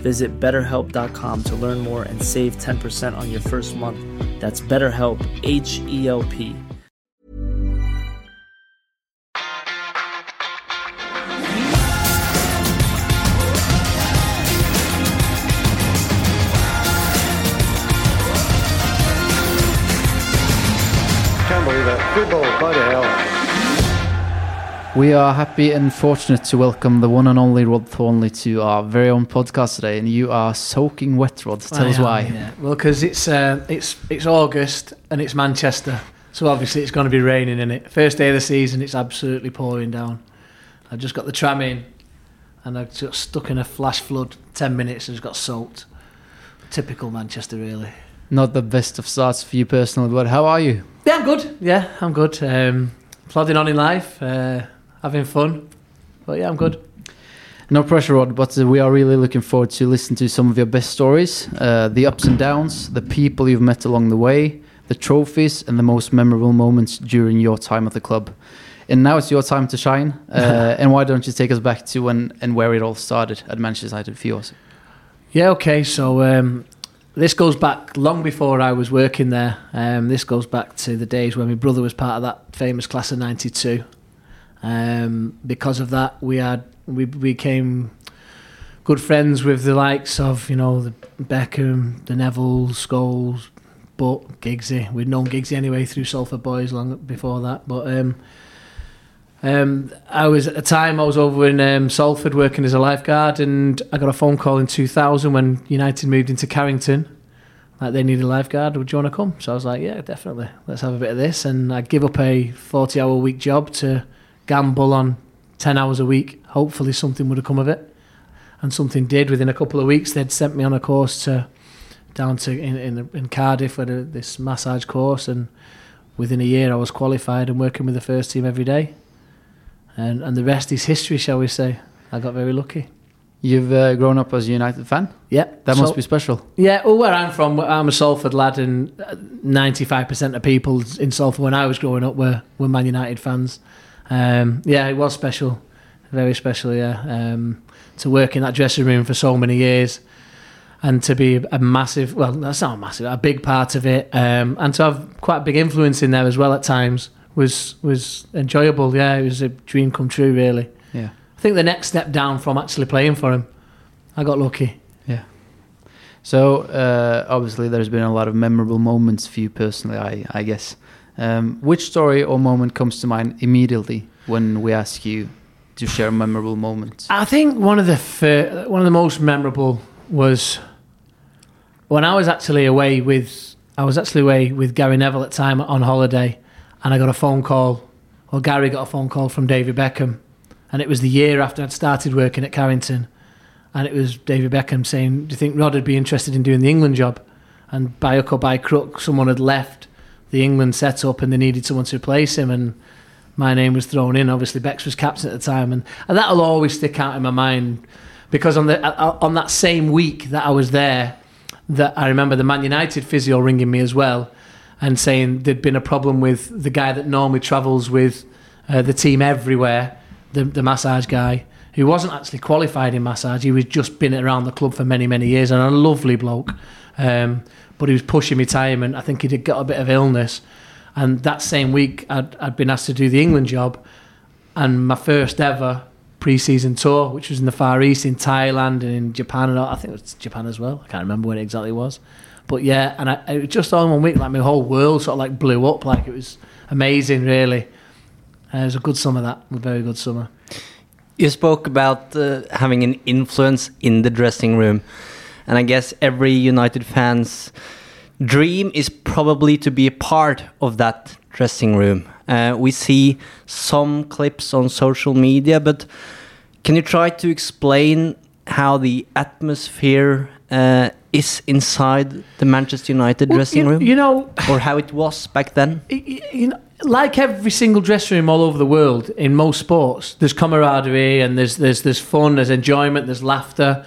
Visit betterhelp.com to learn more and save 10% on your first month. That's BetterHelp, H E L P. Can't believe it. Football, bloody hell. We are happy and fortunate to welcome the one and only Rod Thornley to our very own podcast today, and you are soaking wet, Rod. Tell I us am, why. yeah. Well, because it's uh, it's it's August and it's Manchester, so obviously it's going to be raining in it. First day of the season, it's absolutely pouring down. I just got the tram in, and I got stuck in a flash flood. Ten minutes and just got soaked. Typical Manchester, really. Not the best of starts for you personally, but how are you? Yeah, I'm good. Yeah, I'm good. Um, plodding on in life, uh, having fun. But yeah, I'm good. No pressure, Rod, but uh, we are really looking forward to listen to some of your best stories, uh, the ups and downs, the people you've met along the way, the trophies, and the most memorable moments during your time at the club. And now it's your time to shine. Uh, and why don't you take us back to when and where it all started at Manchester United for yours? Yeah, okay. So um, this goes back long before I was working there. Um, this goes back to the days when my brother was part of that famous class of '92. Um, because of that, we had we became good friends with the likes of you know the Beckham, the Neville, Scholes, but Giggsy. We'd known Giggsy anyway through Salford Boys long before that. But um, um, I was at the time I was over in um, Salford working as a lifeguard, and I got a phone call in 2000 when United moved into Carrington. Like they needed a lifeguard. Would you want to come? So I was like, yeah, definitely. Let's have a bit of this. And I give up a 40 hour week job to gamble on 10 hours a week. Hopefully something would have come of it. And something did. Within a couple of weeks, they'd sent me on a course to down to in, in, in Cardiff for this massage course. And within a year, I was qualified and working with the first team every day. And, and the rest is history, shall we say. I got very lucky. You've uh, grown up as a United fan? Yeah. That so- must be special. Yeah, well, where I'm from, I'm a Salford lad, and ninety-five percent of people in Salford when I was growing up were were Man United fans. Um, yeah, it was special, very special. Yeah, um, to work in that dressing room for so many years, and to be a massive, well, that's not a massive, a big part of it, um, and to have quite a big influence in there as well at times was was enjoyable. Yeah, it was a dream come true, really. Yeah. I think the next step down from actually playing for him, I got lucky. Yeah. So uh, obviously, there's been a lot of memorable moments for you personally. I I guess. Um, which story or moment comes to mind immediately when we ask you to share a memorable moment? I think one of the one of the most memorable was when I was actually away with I was actually away with Gary Neville at the time on holiday, and I got a phone call. or Gary got a phone call from David Beckham, and it was the year after I'd started working at Carrington, and it was David Beckham saying, "Do you think Rod would be interested in doing the England job?" And by hook or by crook, someone had left the England setup, and they needed someone to replace him, and my name was thrown in. Obviously, Bex was captain at the time, and, and that'll always stick out in my mind because on the uh, on that same week that I was there, that I remember the Man United physio ringing me as well, and saying there'd been a problem with the guy that normally travels with uh, the team everywhere, the the massage guy. Who wasn't actually qualified in massage? He was just been around the club for many, many years, and a lovely bloke. Um, but he was pushing retirement. I think he'd got a bit of illness, and that same week I'd, I'd been asked to do the England job, and my first ever pre-season tour, which was in the Far East, in Thailand and in Japan, and all- I think it was Japan as well. I can't remember when it exactly was. But yeah, and I, it was just all in one week, like my whole world sort of like blew up. Like it was amazing, really. Uh, it was a good summer. That a very good summer. You spoke about uh, having an influence in the dressing room, and I guess every United fan's dream is probably to be a part of that dressing room. Uh, we see some clips on social media, but can you try to explain how the atmosphere uh, is inside the Manchester United Well, dressing you, room, You know, or how it was back then? you know, like every single dressing room all over the world in most sports, there's camaraderie and there's there's there's fun, there's enjoyment, there's laughter,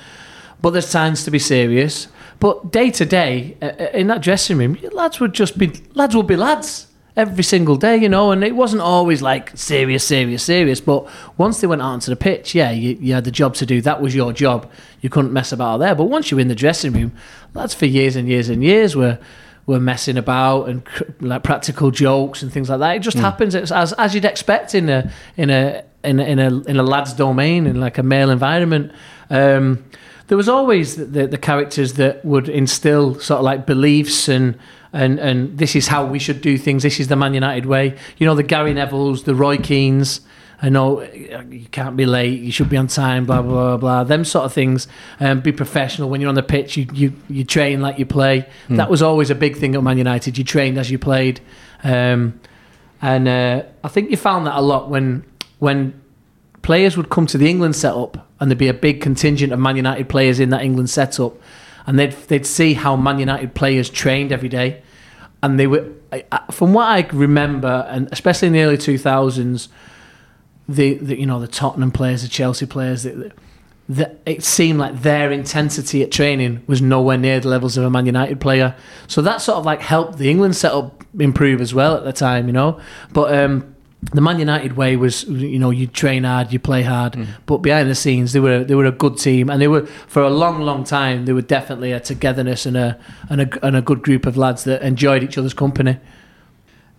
but there's times to be serious. But day to day uh, uh, in that dressing room, lads would just be lads would be lads every single day, you know, and it wasn't always like serious, serious, serious. But once they went out onto the pitch, yeah, you, you had the job to do. That was your job. You couldn't mess about there. But once you were in the dressing room, lads for years and years and years were were messing about and cr- like practical jokes and things like that. It just happens it's as as you'd expect in a in a in a in a, in a lad's domain in like a male environment. Um, there was always the, the, the characters that would instill sort of like beliefs and and and this is how we should do things. This is the Man United way. You know the Gary Nevilles, the Roy Keanes. I know you can't be late. You should be on time. Blah blah blah blah. Them sort of things. Um, be professional when you're on the pitch. You you you train like you play. That was always a big thing at Man United. You trained as you played, um, and uh, I think you found that a lot when when players would come to the England setup and there'd be a big contingent of Man United players in that England setup, and they'd they'd see how Man United players trained every day, and they were from what I remember, and especially in the early two thousands, the, the you know the Tottenham players, the Chelsea players, the, it seemed like their intensity at training was nowhere near the levels of a Man United player. So that sort of like helped the England setup improve as well at the time, you know. But um, the Man United way was, you know, you train hard, you play hard, but behind the scenes they were they were a good team, and they were for a long, long time they were definitely a togetherness and a and a and a good group of lads that enjoyed each other's company.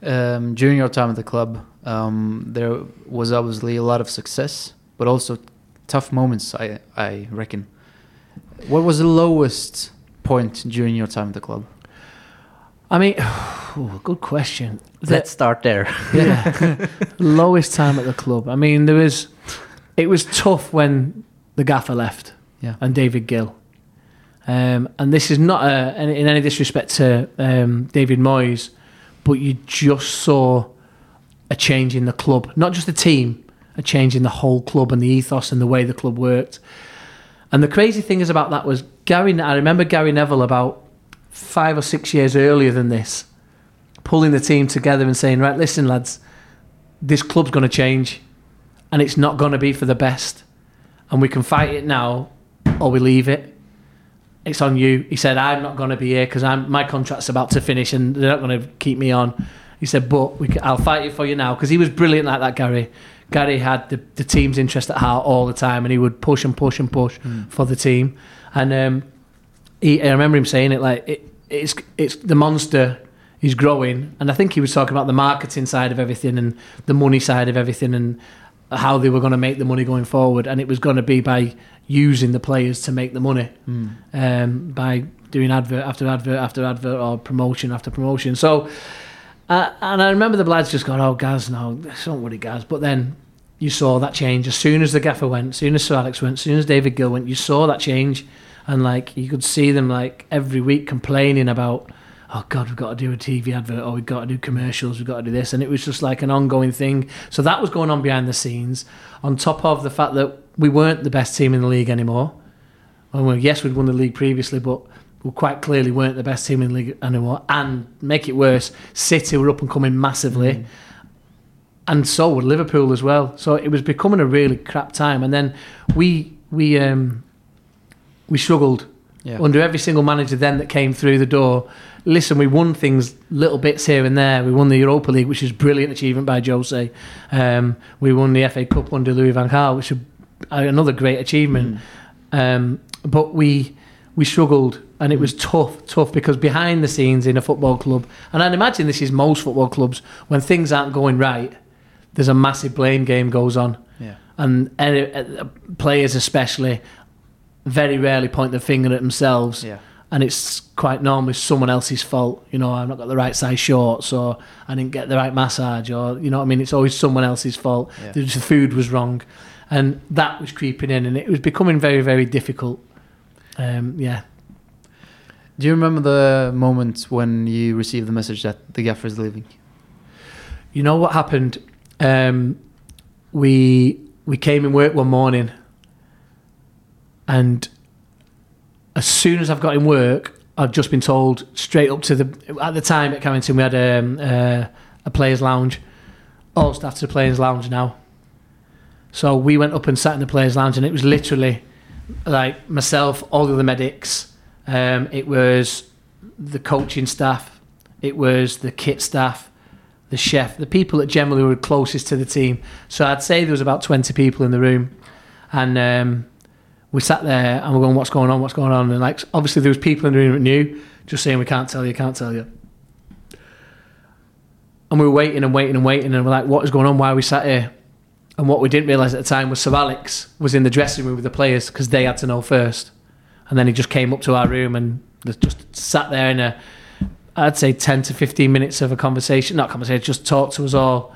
Um, during your time at the club, um, there was obviously a lot of success, but also tough moments. I I reckon. What was the lowest point during your time at the club? I mean, ooh, good question. Let's start there. Yeah. Lowest time at the club. I mean, there was. It was tough when the gaffer left. Yeah. And David Gill. Um, and this is not a, in in any disrespect to um, David Moyes, but you just saw a change in the club, not just the team, a change in the whole club and the ethos and the way the club worked. And the crazy thing is about that was Gary. I remember Gary Neville about five or six years earlier than this, pulling the team together and saying, "Right, listen, lads, this club's going to change, and it's not going to be for the best, and we can fight it now, or we leave it. It's on you." He said, "I'm not going to be here because I'm my contract's about to finish, and they're not going to keep me on." He said, "But we can, I'll fight it for you now," because he was brilliant like that, Gary. Gary had the, the team's interest at heart all the time, and he would push and push and push for the team. And um, he, I remember him saying it like it, it's it's the monster is growing, and I think he was talking about the marketing side of everything and the money side of everything and how they were going to make the money going forward, and it was going to be by using the players to make the money um, by doing advert after advert after advert or promotion after promotion. So, uh, and I remember the lads just going, "Oh, Gaz, no, don't worry, Gaz." But then you saw that change as soon as the gaffer went, as soon as Sir Alex went, as soon as David Gill went. You saw that change, and like you could see them like every week complaining about, "Oh God, we've got to do a TV advert, or we've got to do commercials, we've got to do this," and it was just like an ongoing thing. So that was going on behind the scenes, on top of the fact that we weren't the best team in the league anymore. Well, yes, we'd won the league previously, but we quite clearly weren't the best team in the league anymore. And make it worse, City were up and coming massively, and so would Liverpool as well. So it was becoming a really crap time. And then we we um, we struggled Yeah. under every single manager then that came through the door. Listen, we won things, little bits here and there. We won the Europa League, which is a brilliant achievement by Jose. Um, we won the FA Cup under Louis van Gaal, which is another great achievement. Um, but we we struggled, and it was tough, tough because behind the scenes in a football club, and I'd imagine this is most football clubs, when things aren't going right, there's a massive blame game goes on Yeah. and uh, players especially very rarely point the finger at themselves Yeah. and it's quite normally someone else's fault. You know, I've not got the right size shorts, or I didn't get the right massage, or you know what I mean. It's always someone else's fault. Yeah. The, the food was wrong, and that was creeping in, and it was becoming very, very difficult. Um, yeah, Do you remember the moment when you received the message that the gaffer is leaving? you know what happened? Um, we we came in work one morning, and as soon as I've got in work, I've just been told straight up to the. At the time at Carrington, we had um, uh, a players' lounge. All staff to the players' lounge now. So we went up and sat in the players' lounge, and it was literally like myself, all the other medics. Um, it was the coaching staff. It was the kit staff, the chef, the people that generally were closest to the team. So I'd say there was about twenty people in the room, and um, we sat there and we're going, "What's going on? What's going on?" And like, obviously there was people in the room that knew, just saying, "We can't tell you, can't tell you." And we were waiting and waiting and waiting, and we're like, "What is going on? Why are we sat here?" And what we didn't realise at the time was Sir Alex was in the dressing room with the players because they had to know first. And then he just came up to our room and just sat there in a, I'd say 10 to 15 minutes of a conversation, not conversation, just talked to us all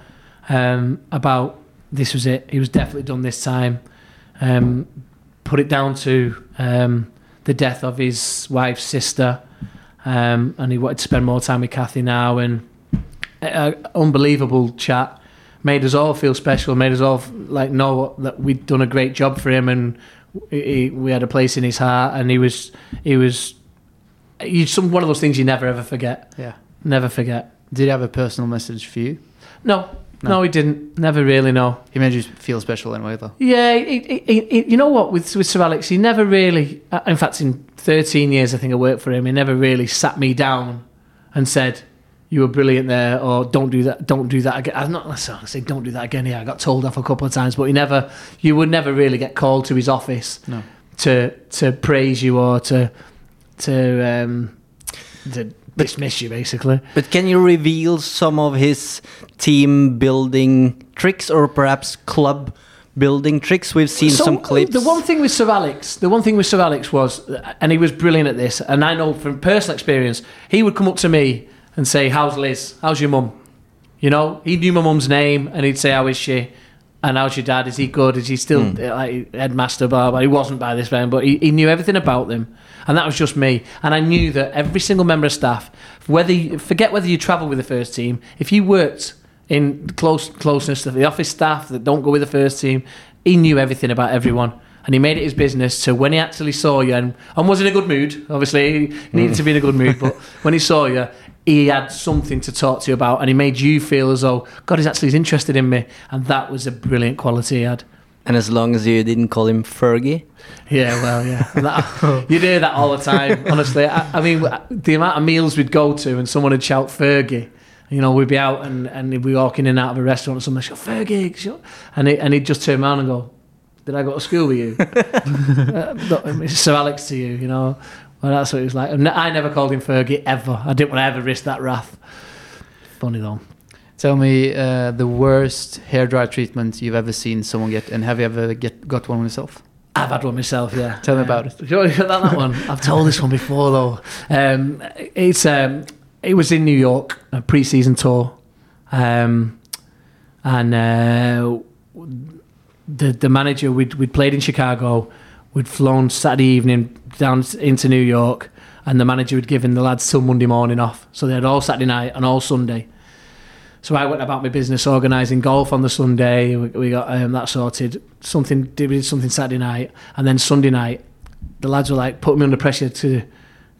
um, about this was it. He was definitely done this time. Um, put it down to um, the death of his wife's sister. Um, and he wanted to spend more time with Kathy now. And uh, unbelievable chat made us all feel special, made us all like know that we'd done a great job for him, and he, we had a place in his heart. And he was, he was, some one of those things you never ever forget. Yeah. Never forget. Did he have a personal message for you? No, no, No. he didn't. Never really. No. He made you feel special anyway, though. Yeah, he, he, he, you know what? With with Sir Alex, he never really. uh, In fact, in 13 years, I think I worked for him. He never really sat me down and said, "You were brilliant there," or "Don't do that. Don't do that again." I'm not. I say, "Don't do that again." Yeah, I got told off a couple of times, but he never. You would never really get called to his office No. to to praise you or to to um, to dismiss you, basically. But can you reveal some of his team building tricks or perhaps club building tricks? We've seen So, some clips. The one thing with Sir Alex, the one thing with Sir Alex was, and he was brilliant at this, and I know from personal experience, he would come up to me and say, "How's Liz? How's your mum?" You know, he knew my mum's name, and he'd say, "How is she?" And how's your dad? Is he good? Is he still uh, like headmaster? Blah blah. He wasn't by this time, but he, he knew everything about them, and that was just me. And I knew that every single member of staff, whether you, forget whether you travel with the first team, if you worked in close closeness to the office staff that don't go with the first team, he knew everything about everyone. And he made it his business to when he actually saw you and, and was in a good mood, obviously, he mm. needed to be in a good mood, but when he saw you, he had something to talk to you about and he made you feel as though, God, he's actually interested in me. And that was a brilliant quality he had. And as long as you didn't call him Fergie. Yeah, well, yeah. That- you'd hear that all the time, honestly. I, I mean, the amount of meals we'd go to and someone would shout Fergie. You know, we'd be out and, and we'd be walking in and out of a restaurant and someone would shout Fergie. shout-" And, he, and he'd just turn around and go, Did I go to school with you? uh, Sir Alex to you, you know. Well, that's what he was like. I never called him Fergie ever. I didn't want to ever risk that wrath. Funny though. Tell me uh, the worst hairdryer treatment you've ever seen someone get, and have you ever get got one yourself? I've had one myself, yeah. Tell me about it. You want that, that one? I've told this one before though. Um, it's um, it was in New York, a pre-season tour, um, and uh, the the manager we'd we'd played in Chicago, we'd flown Saturday evening down into New York, and the manager had given the lads till Monday morning off, so they had all Saturday night and all Sunday. So I went about my business organising golf on the Sunday. We, we got um, that sorted. Something did we did something Saturday night, and then Sunday night, the lads were like putting me under pressure to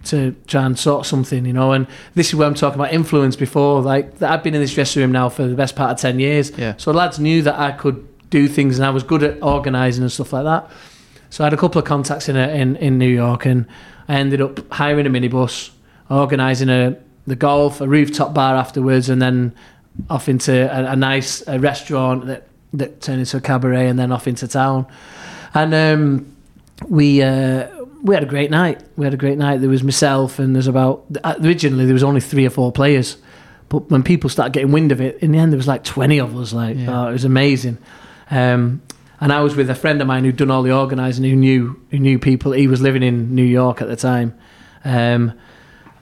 to try and sort something, you know. And this is where I'm talking about influence before. Like I've been in this dressing room now for the best part of ten years. Yeah. So the lads knew that I could do things, and I was good at organising and stuff like that. So I had a couple of contacts in a, in in New York, and I ended up hiring a minibus, organising a the golf, a rooftop bar afterwards, and then off into a, a nice a restaurant that that turned into a cabaret, and then off into town. And um, we uh, we had a great night. We had a great night. There was myself, and there's about originally there was only three or four players, but when people started getting wind of it, in the end there was like twenty of us. Like Yeah. oh, it was amazing. Um, and I was with a friend of mine who'd done all the organising, who knew who knew people. He was living in New York at the time, um,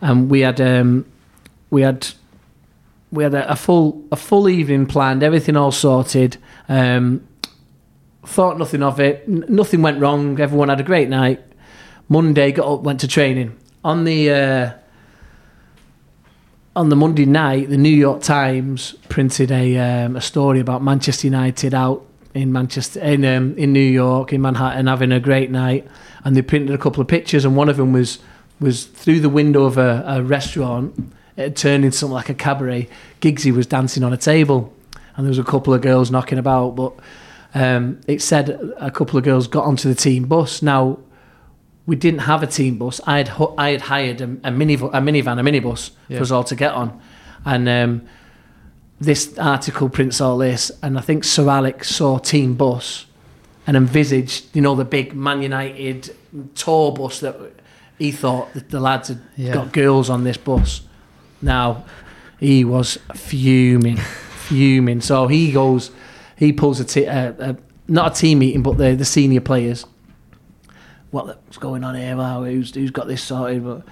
and we had um, we had we had a, a full a full evening planned, everything all sorted. Um, thought nothing of it. N- nothing went wrong. Everyone had a great night. Monday, got up, went to training. On the uh, on the Monday night, the New York Times printed a um, a story about Manchester United out in Manchester in um, in New York in Manhattan having a great night, and they printed a couple of pictures, and one of them was was through the window of a, a restaurant. It turned into something like a cabaret. Giggsy was dancing on a table, and there was a couple of girls knocking about, but. Um, it said a couple of girls got onto the team bus. Now, we didn't have a team bus. I had I had hired a, a mini a minivan, a minibus Yeah. for us all to get on, and um, this article prints all this, and I think Sir Alex saw team bus and envisaged, you know, the big Man United tour bus that he thought that the lads had Yeah. got girls on this bus. Now, he was fuming, fuming. So he goes, he pulls a, t- a not a team meeting, but the the senior players. What's going on here? Who's who's got this sorted? But,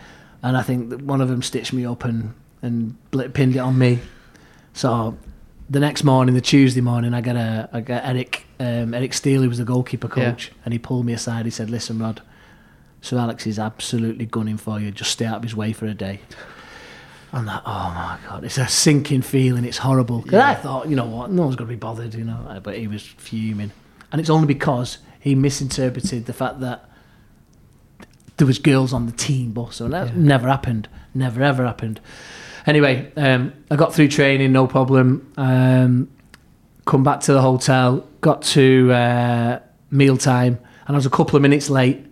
and I think that one of them stitched me up and and pinned it on me. So the next morning, the Tuesday morning, I got a I got Eric um, Eric Steele, who was the goalkeeper Yeah. coach, and he pulled me aside. He said, "Listen, Rod, so Alex is absolutely gunning for you. Just stay out of his way for a day." I'm like, oh my god, it's a sinking feeling. It's horrible. 'Cause I thought, you know what, no one's going to be bothered, you know. But he was fuming, and it's only because he misinterpreted the fact that there was girls on the team bus. So that never happened. Never ever happened. Anyway, um, I got through training, no problem. Um, come back to the hotel, got to uh, mealtime, and I was a couple of minutes late.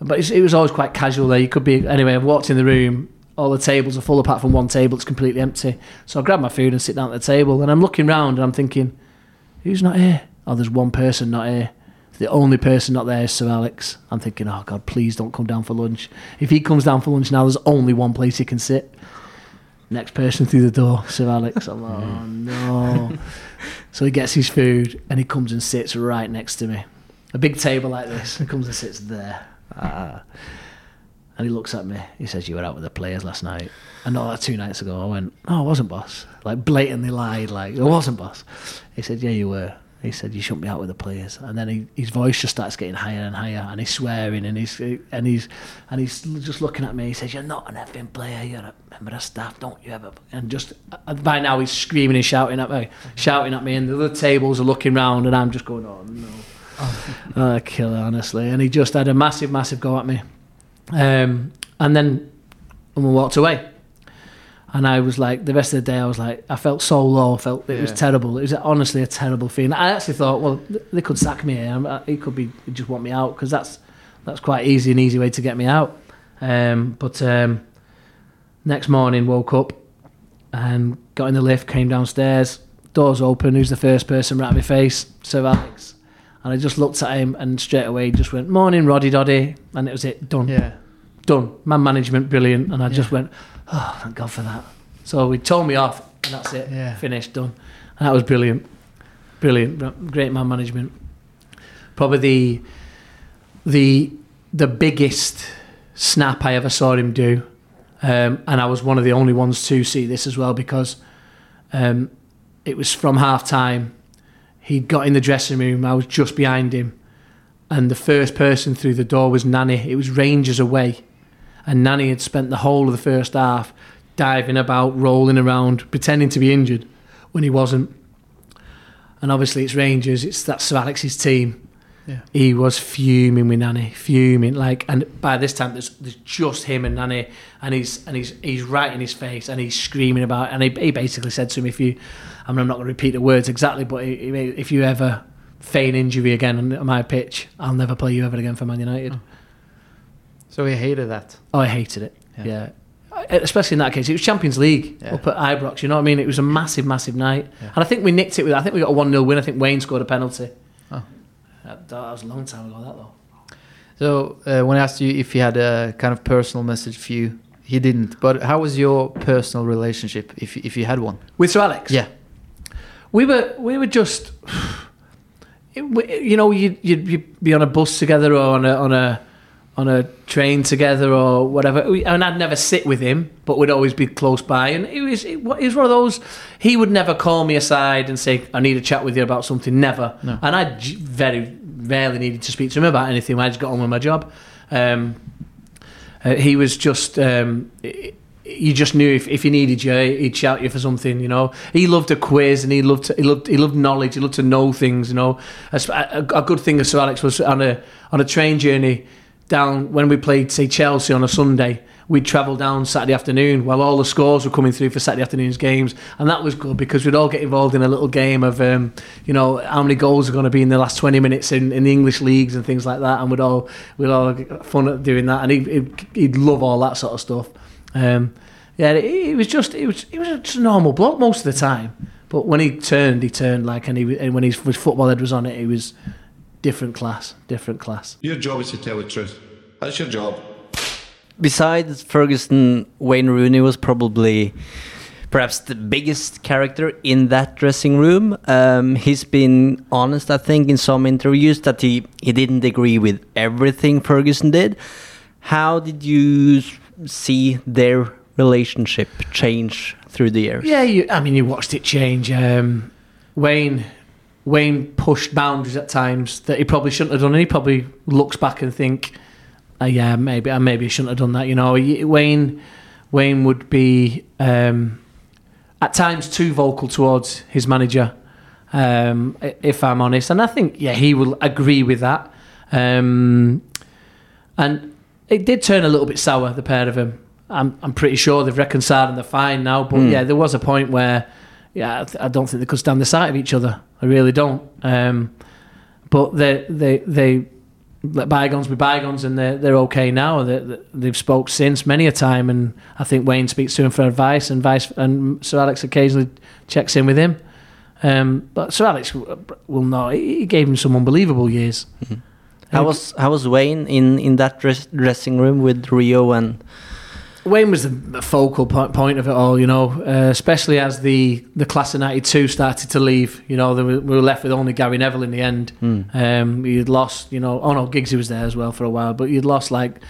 But it was always quite casual there. You could be anyway. I walked in the room. All the tables are full apart from one table. It's completely empty. So I grab my food and sit down at the table. And I'm looking round and I'm thinking, who's not here? Oh, there's one person not here. The only person not there is Sir Alex. I'm thinking, oh God, please don't come down for lunch. If he comes down for lunch now, there's only one place he can sit. Next person through the door, Sir Alex. I'm like, oh no. so he gets his food and he comes and sits right next to me. A big table like this. He comes and sits there. Ah. And he looks at me. He says, "You were out with the players last night." I know that two nights ago. I went, "No, I wasn't, boss." Like blatantly lied. Like I wasn't, boss. He said, "Yeah, you were." He said, "You shouldn't be out with the players." And then he, his voice just starts getting higher and higher, and he's swearing, and he's and he's and he's just looking at me. He says, "You're not an effing player. You're a member of staff. Don't you ever?" And just by now he's screaming and shouting at me, shouting at me, and the other tables are looking round, and I'm just going, "Oh no." Oh, killer, honestly. And he just had a massive, massive go at me. Um, and then and we walked away. And I was like, the rest of the day, I was like, I felt so low. I felt it was terrible. It was honestly a terrible feeling. I actually thought, well, they could sack me here. I'm- uh, He could be just want me out because that's that's quite easy, an easy way to get me out. Um, but um, next morning, woke up and got in the lift, came downstairs, doors open. Who's the first person right in my face? Sir Alex. And I just looked at him and straight away just went, Morning, Roddy Doddy. And it was it, done. Yeah. Done. Man management, brilliant. And I just went, Oh, thank God for that. So he told me off, and that's it. Yeah. Finished, done. And that was brilliant. Brilliant. Great man management. Probably the the the biggest snap I ever saw him do. Um, and I was one of the only ones to see this as well because um, it was from half time. He got in the dressing room. I was just behind him, and the first person through the door was Nani. It was Rangers away, and Nani had spent the whole of the first half diving about, rolling around, pretending to be injured when he wasn't. And obviously, it's Rangers. It's that's Sir Alex's team. Yeah. He was fuming with Nani, fuming like. And by this time, there's, there's just him and Nani, and he's and he's he's right in his face, and he's screaming about. And he, he basically said to him, "If you, I mean, I'm not going to repeat the words exactly, but if you ever feign injury again on- my pitch, I'll never play you ever again for Man United." So he hated that. Oh, I hated it. Yeah. Yeah. Especially in that case, it was Champions League Yeah. up at Ibrox. You know what I mean? It was a massive, massive night, Yeah. and I think we nicked it with. I think we got a one 0 win. I think Wayne scored a penalty. Oh. That, that was a long time ago. That though. So uh, when I asked you if he had a kind of personal message for you, he didn't. But how was your personal relationship, if if you had one? With Sir Alex. Yeah. We were we were just you know you'd, you'd be on a bus together or on a on a on a train together or whatever. We, and I'd never sit with him, but we'd always be close by. And it was it, was one of those. He would never call me aside and say, "I need a chat with you about something." Never. No. And I very rarely needed to speak to him about anything. I just got on with my job. Um, uh, he was just. Um, you just knew if, if he needed you, he'd shout you for something. You know, he loved a quiz and he loved to, he loved he loved knowledge. He loved to know things. You know, a, a, good thing of Sir Alex was on a on a train journey down when we played say Chelsea on a Sunday. We'd travel down Saturday afternoon while all the scores were coming through for Saturday afternoon's games, and that was good because we'd all get involved in a little game of, um, you know, how many goals are going to be in the last twenty minutes in, in the English leagues and things like that, and we'd all we'd all fun at doing that, and he, he'd love all that sort of stuff. Um, yeah, it, it was just it was it was just a normal block most of the time, but when he turned, he turned like, and he and when his, his football head was on it, he was different class, different class. Your job is to tell the truth. That's your job. Besides Ferguson, Wayne Rooney was probably perhaps the biggest character in that dressing room. Um, he's been honest, I think, in some interviews that he, he didn't agree with everything Ferguson did. How did you s- see their relationship change through the years? Yeah, you, I mean, you watched it change. Um, Wayne Wayne pushed boundaries at times that he probably shouldn't have done. And he probably looks back and think, uh, yeah, maybe I maybe shouldn't have done that. You know, Wayne Wayne would be um, at times too vocal towards his manager. Um, if I'm honest, and I think yeah, he will agree with that. Um, and it did turn a little bit sour, the pair of them. I'm, I'm pretty sure they've reconciled and they're fine now. But yeah, there was a point where, yeah, I, th- I don't think they could stand the sight of each other. I really don't. Um, but they they they let bygones be bygones, and they're they're okay now. They, they- they've spoke since many a time, and I think Wayne speaks to him for advice, and vice and Sir Alex occasionally checks in with him. Um, but Sir Alex will know he he gave him some unbelievable years. How was how was Wayne in in that dress, dressing room with Rio and Wayne was the, focal point of it all, you know, uh, especially as the, the class of 92 started to leave. You know, there were, we were left with only Gary Neville in the end. Um, you'd lost, you know, oh no, Giggsy was there as well for a while, but you'd lost like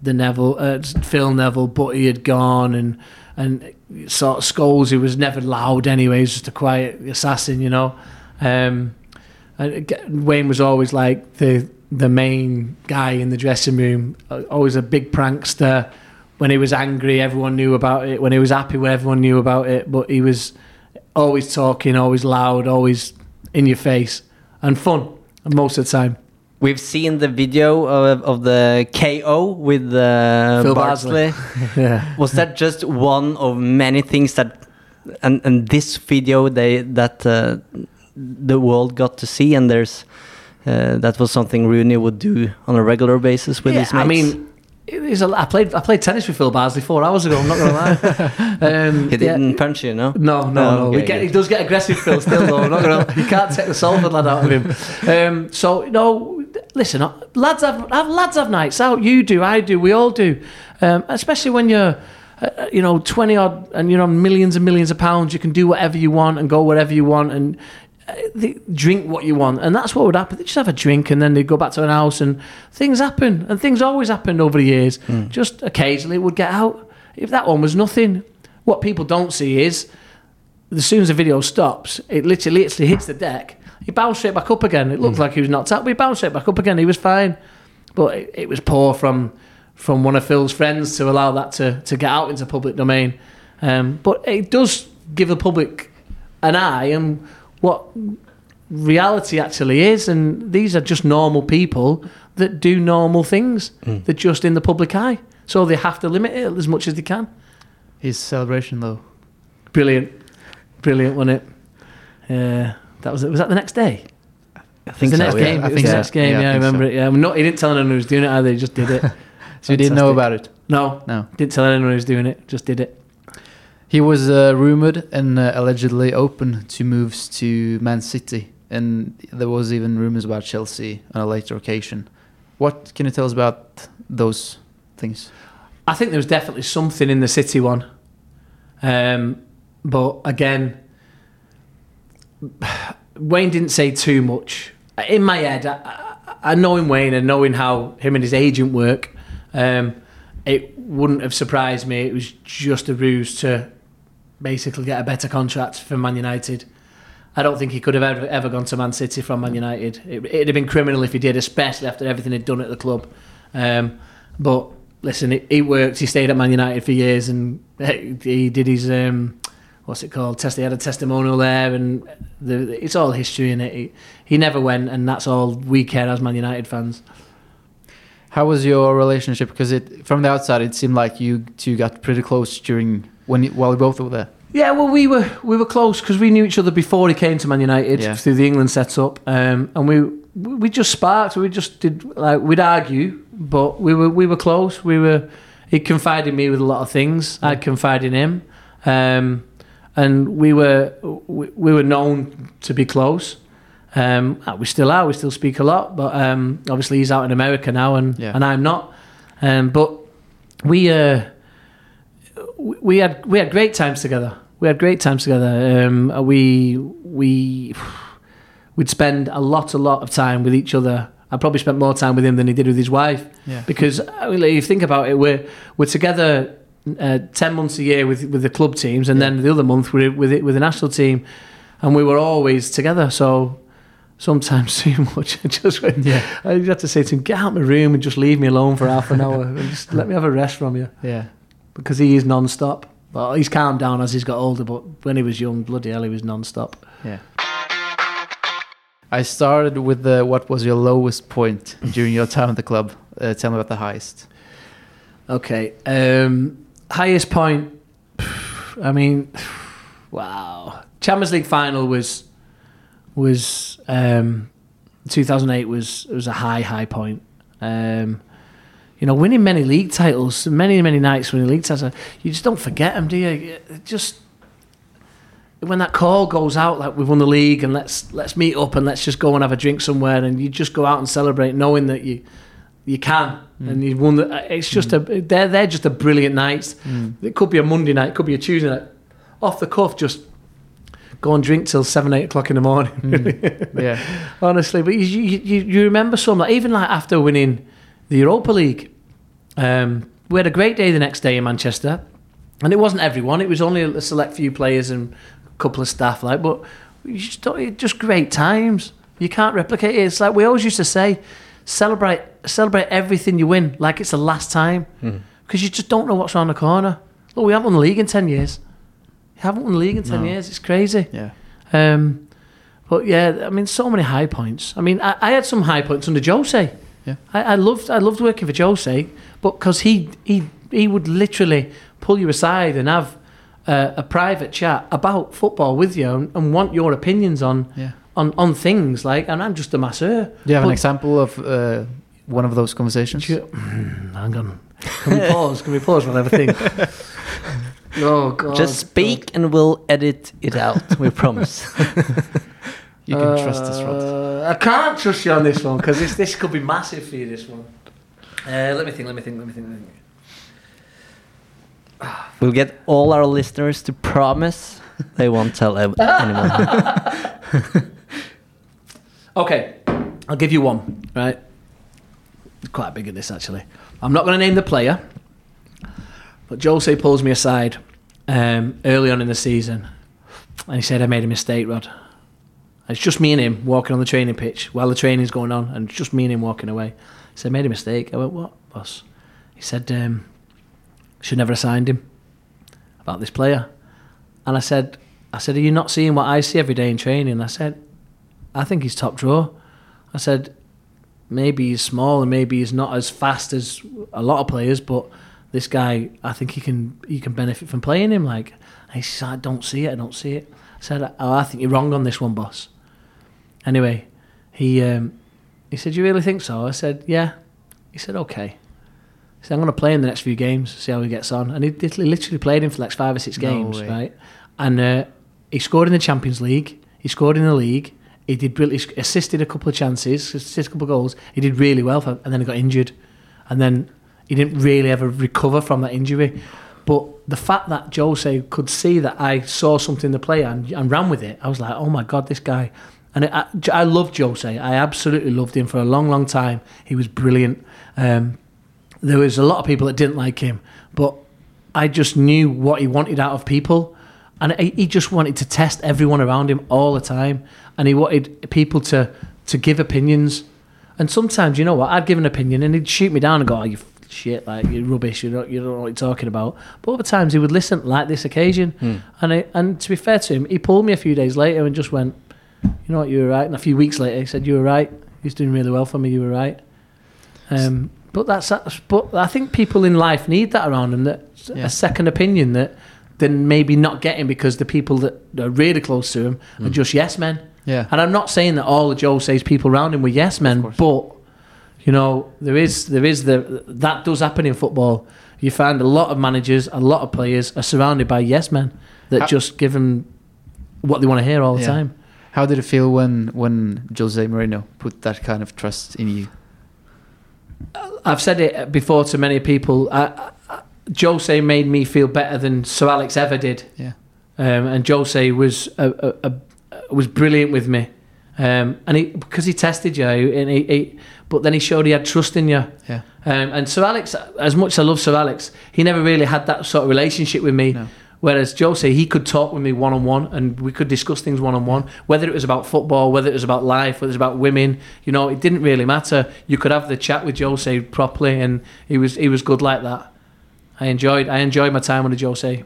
the Neville, uh, Phil Neville, but he had gone and and sort of Scholes, who was never loud anyway, he was just a quiet assassin, you know. Um, and Wayne was always like the the main guy in the dressing room, uh, always a big prankster. When he was angry, everyone knew about it. When he was happy, everyone knew about it. But he was always talking, always loud, always in your face, and fun most of the time. We've seen the video of, of the KO with uh, Phil. Yeah. Was that just one of many things that, and, and this video they that uh, the world got to see, and there's uh, that was something Rooney would do on a regular basis with yeah, his mates. I mean, it is a, I played I played tennis with Phil Bardsley four hours ago. I'm not gonna lie. Um, he didn't punch you, no? No, no, No, no. okay, he, get, he does get aggressive, Phil. Still, though. I'm not gonna, you can't take the Salford lad out of him. Um, so no, listen, uh, lads have, have lads have nights out. You do, I do, we all do. Um, especially when you're, uh, you know, twenty odd and you're on millions and millions of pounds. You can do whatever you want and go wherever you want and. They drink what you want, and that's what would happen. They just have a drink, and then they go back to an house, and things happen, and things always happened over the years. Just occasionally, it would get out. If that one was nothing, what people don't see is as soon as the video stops, it literally, literally hits the deck. He bounced straight back up again. It looked like he was knocked out, but he bounced straight back up again. He was fine, but it, it was poor from from one of Phil's friends to allow that to, to get out into public domain. Um, but it does give the public an eye and what reality actually is. And these are just normal people that do normal things. They're just in the public eye, so they have to limit it as much as they can. His celebration, though. Brilliant, brilliant, wasn't it? Uh, that was. Was that the next day? I think the so, next yeah. game. I think the so. next game. Yeah, I Yeah, I, think remember so. it. Yeah, no, he didn't tell anyone who was doing it either. He just did it. So you didn't know about it? no, No. didn't tell anyone who was doing it. Just did it. He was uh, rumored and uh, allegedly open to moves to Man City, and there was even rumors about Chelsea on a later occasion. What can you tell us about those things? I think there was definitely something in the City one, um, but again, Wayne didn't say too much. In my head, I, I, I knowing Wayne and knowing how him and his agent work, um, it wouldn't have surprised me. It was just a ruse to basically get a better contract from Man United. I don't think he could have ever, ever gone to Man City from Man United. It, it'd have been criminal if he did, especially after everything he'd done at the club. Um, but listen, it, worked. He stayed at Man United for years, and he did his um, what's it called? Test. He had a testimonial there, and the, it's all history in it. He, he never went, and that's all we care as Man United fans. How was your relationship? Because it, from the outside, it seemed like you two got pretty close during when you, while you both were there. Yeah, well, we were we were close because we knew each other before he came to Man United Yeah. through the England setup, um, and we we just sparked. We just did like we'd argue, but we were we were close. We were. He confided in me with a lot of things. I confided in him, um, and we were we, we were known to be close. Um, we still are. We still speak a lot, but um, obviously he's out in America now, and Yeah. and I'm not. Um, but we uh, we- had we had great times together. We had great times together. Um, we we we'd spend a lot a lot of time with each other. I probably spent more time with him than he did with his wife. Yeah. Because uh, if you think about it, we're we're together uh, ten months a year with with the club teams, and then the other month we're with it with the national team, and we were always together. So sometimes too much. I just went, Yeah. I had to say to him, get out of my room and just leave me alone for half an hour and just let me have a rest from you Yeah. Because he is non-stop. Well, he's calmed down as he's got older, but when he was young, bloody hell, he was non-stop. Yeah. I started with the what was your lowest point during your time at the club? Uh, tell me about the highest. Okay, um, highest point. I mean, wow. Champions League final was was um, 2008 was was a high high point. Um, you know, winning many league titles, many many nights winning league titles, you just don't forget them, do you? It just when that call goes out, like we've won the league, and let's let's meet up and let's just go and have a drink somewhere, and you just go out and celebrate, knowing that you you can, mm. and you've won. The, uh, it's just a they're they're just a brilliant night. Mm. It could be a Monday night, it could be a Tuesday night, off the cuff, just go and drink till seven eight o'clock in the morning. Mm. Yeah. honestly. But you, you, you you remember some like even like after winning the Europa League, um, we had a great day the next day in Manchester, and it wasn't everyone. It was only a select few players and a couple of staff. Like, but you just don't, just great times. You can't replicate it. It's like we always used to say, celebrate celebrate everything you win like it's the last time, because you just don't know what's around the corner. Look, we haven't won the league in ten years. We haven't won the league in ten No. years. It's crazy. Yeah. Um, but yeah, I mean, so many high points. I mean, I, I had some high points under Jose. Yeah. I, I loved I loved working for Jose, but because he he he would literally pull you aside and have uh, a private chat about football with you and, and want your opinions on Yeah. on on things like. And I'm just a masseur. Do you have an example of uh, one of those conversations? Ju- Hang on. Can we pause? Can we pause while I have a think? oh God. Just speak and we'll edit it out. We promise. You can trust us, Rod. Uh, I can't trust you on this one because this this could be massive for you. This one. Uh, let me think. Let me think. Let me think. Let me think. We'll get all our listeners to promise they won't tell anyone. Okay, I'll give you one. Right. Quite big at this actually. I'm not going to name the player, but Jose pulls me aside um, early on in the season, and he said I made a mistake, Rod. It's just me and him walking on the training pitch while the training's going on, and just me and him walking away. He said, I made a mistake. I went, What, boss? He said, um, Should never have signed him about this player. And I said, I said, Are you not seeing what I see every day in training? I said, I think he's top draw. I said, maybe he's small and maybe he's not as fast as a lot of players, but this guy, I think he can he can benefit from playing him. Like, he said, I don't see it, I don't see it. I said, oh, I think you're wrong on this one, boss. Anyway, he um, he said, you really think so? I said, yeah. He said, okay. He said, I'm going to play in the next few games, see how he gets on. And he did- literally played him for the next five or six games, way. right? And uh, he scored in the Champions League. He scored in the league. He did. He assisted a couple of chances, assisted a couple of goals. He did really well, for, and then he got injured, and then he didn't really ever recover from that injury. But the fact that Jose could see that I saw something in the player and, and ran with it, I was like, oh my god, this guy. And I, I loved Jose. I absolutely loved him for a long, long time. He was brilliant. Um, there was a lot of people that didn't like him, but I just knew what he wanted out of people, and he he just wanted to test everyone around him all the time, and he wanted people to to give opinions. And sometimes, you know what, I'd give an opinion, and he'd shoot me down and go, "Oh, you shit, like you're rubbish. You don't, you don't know what you're talking about." But other times, he would listen, like this occasion, and I, and to be fair to him, he pulled me a few days later and just went, "You know what, you were right." And a few weeks later, he said, "You were right. He's doing really well for me. You were right." Um, but that's, that's but I think people in life need that around them that Yeah. a second opinion that they're maybe not getting because the people that are really close to him are just yes men. Yeah. And I'm not saying that all of Jose's people around him were yes men, but you know there is there is the that does happen in football. You find a lot of managers, a lot of players are surrounded by yes men that How- just give them what they want to hear all the Yeah. time. How did it feel when when Jose Mourinho put that kind of trust in you? I've said it before to many people. I, I, Jose made me feel better than Sir Alex ever did. Yeah. um, and Jose was a, a, a, was brilliant with me, um, and he because he tested you, and he, he, but then he showed he had trust in you. Yeah. Um, and Sir Alex, as much as I love Sir Alex, he never really had that sort of relationship with me. No. Whereas Jose, he could talk with me one on one, and we could discuss things one on one. Whether it was about football, whether it was about life, whether it was about women, you know, it didn't really matter. You could have the chat with Jose properly, and he was he was good like that. I enjoyed I enjoyed my time under Jose.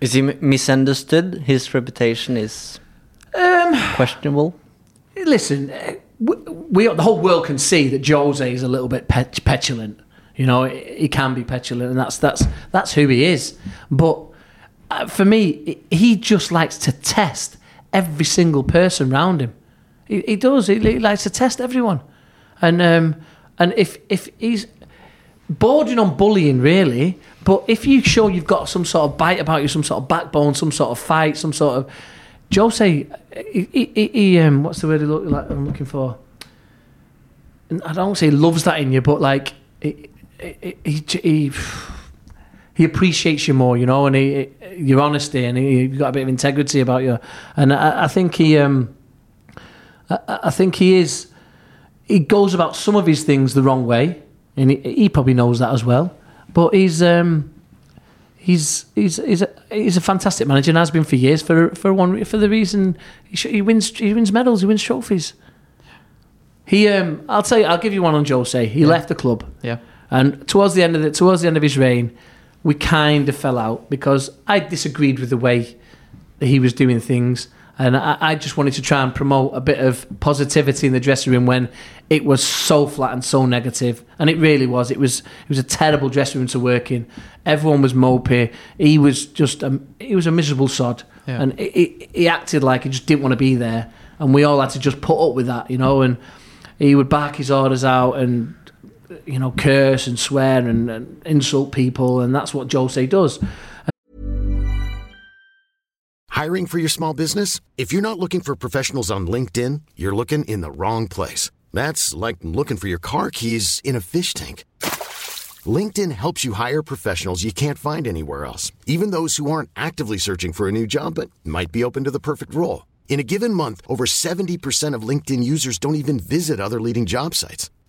Is he misunderstood? His reputation is Um, questionable. listen, eh, we, we the whole world can see that Jose is a little bit pet, petulant. You know, he can be petulant, and that's that's that's who he is. But uh, for me, he just likes to test every single person around him. He, he does. He, he likes to test everyone, and um, and if if he's bordering on bullying, really. But if you show you've got some sort of bite about you, some sort of backbone, some sort of fight, some sort of Jose, he, he, he, um, what's the word he look like? I'm looking for. I don't say loves that in you, but like he, he, he, he appreciates you more, you know, and he, your honesty, and he, you've got a bit of integrity about you, and I, I think he, um, I, I think he is. He goes about some of his things the wrong way, and he, he probably knows that as well. But he's um, he's he's he's a, he's a fantastic manager and has been for years for for one for the reason he, sh- he wins he wins medals he wins trophies. He um, I'll tell you I'll give you one on Jose. He left the club. Yeah. And towards the end of the towards the end of his reign, we kind of fell out because I disagreed with the way that he was doing things, and I, I just wanted to try and promote a bit of positivity in the dressing room when it was so flat and so negative, and it really was. It was it was a terrible dressing room to work in. Everyone was mopey. He was just a, he was a miserable sod, Yeah. and he, he, he acted like he just didn't want to be there, and we all had to just put up with that, you know, and he would bark his orders out and you know, curse and swear and, and insult people, and that's what Jose does. Hiring for your small business? If you're not looking for professionals on LinkedIn, you're looking in the wrong place. That's like looking for your car keys in a fish tank. LinkedIn helps you hire professionals you can't find anywhere else, even those who aren't actively searching for a new job but might be open to the perfect role. In a given month, over 70% of LinkedIn users don't even visit other leading job sites.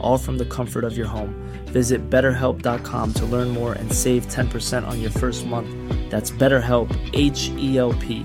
all from the comfort of your home. Visit betterhelp.com to learn more and save 10% on your first month. That's BetterHelp, H E L P.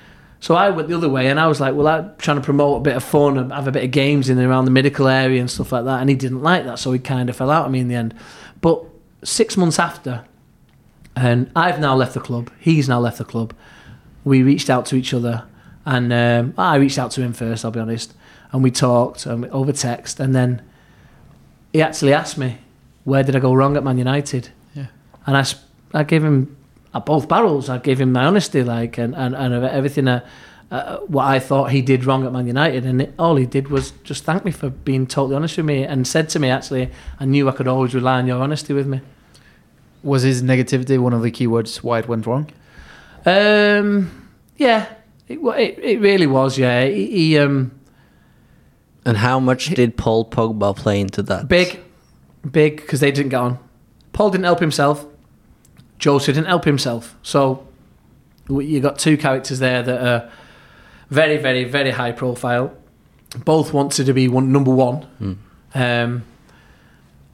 so I went the other way, and I was like, well, I'm trying to promote a bit of fun and have a bit of games in and around the medical area and stuff like that. And he didn't like that, so he kind of fell out of me in the end. But six months after, and I've now left the club. He's now left the club. We reached out to each other, and um, I reached out to him first. I'll be honest, and we talked um, over text, and then he actually asked me, "Where did I go wrong at Man United?" Yeah. and I, sp- I gave him at both barrels. I gave him my honesty, like, and and, and everything. Uh, uh, what I thought he did wrong at Man United, and it, all he did was just thank me for being totally honest with me, and said to me, actually, I knew I could always rely on your honesty with me. Was his negativity one of the keywords why it went wrong? Um, yeah, it, it it really was. Yeah, he, he um And how much did Paul Pogba play into that? big, big because they didn't get on. Paul didn't help himself. Jose didn't help himself. So you got two characters there that are very, very, very high profile. Both wanted to be one number one, um,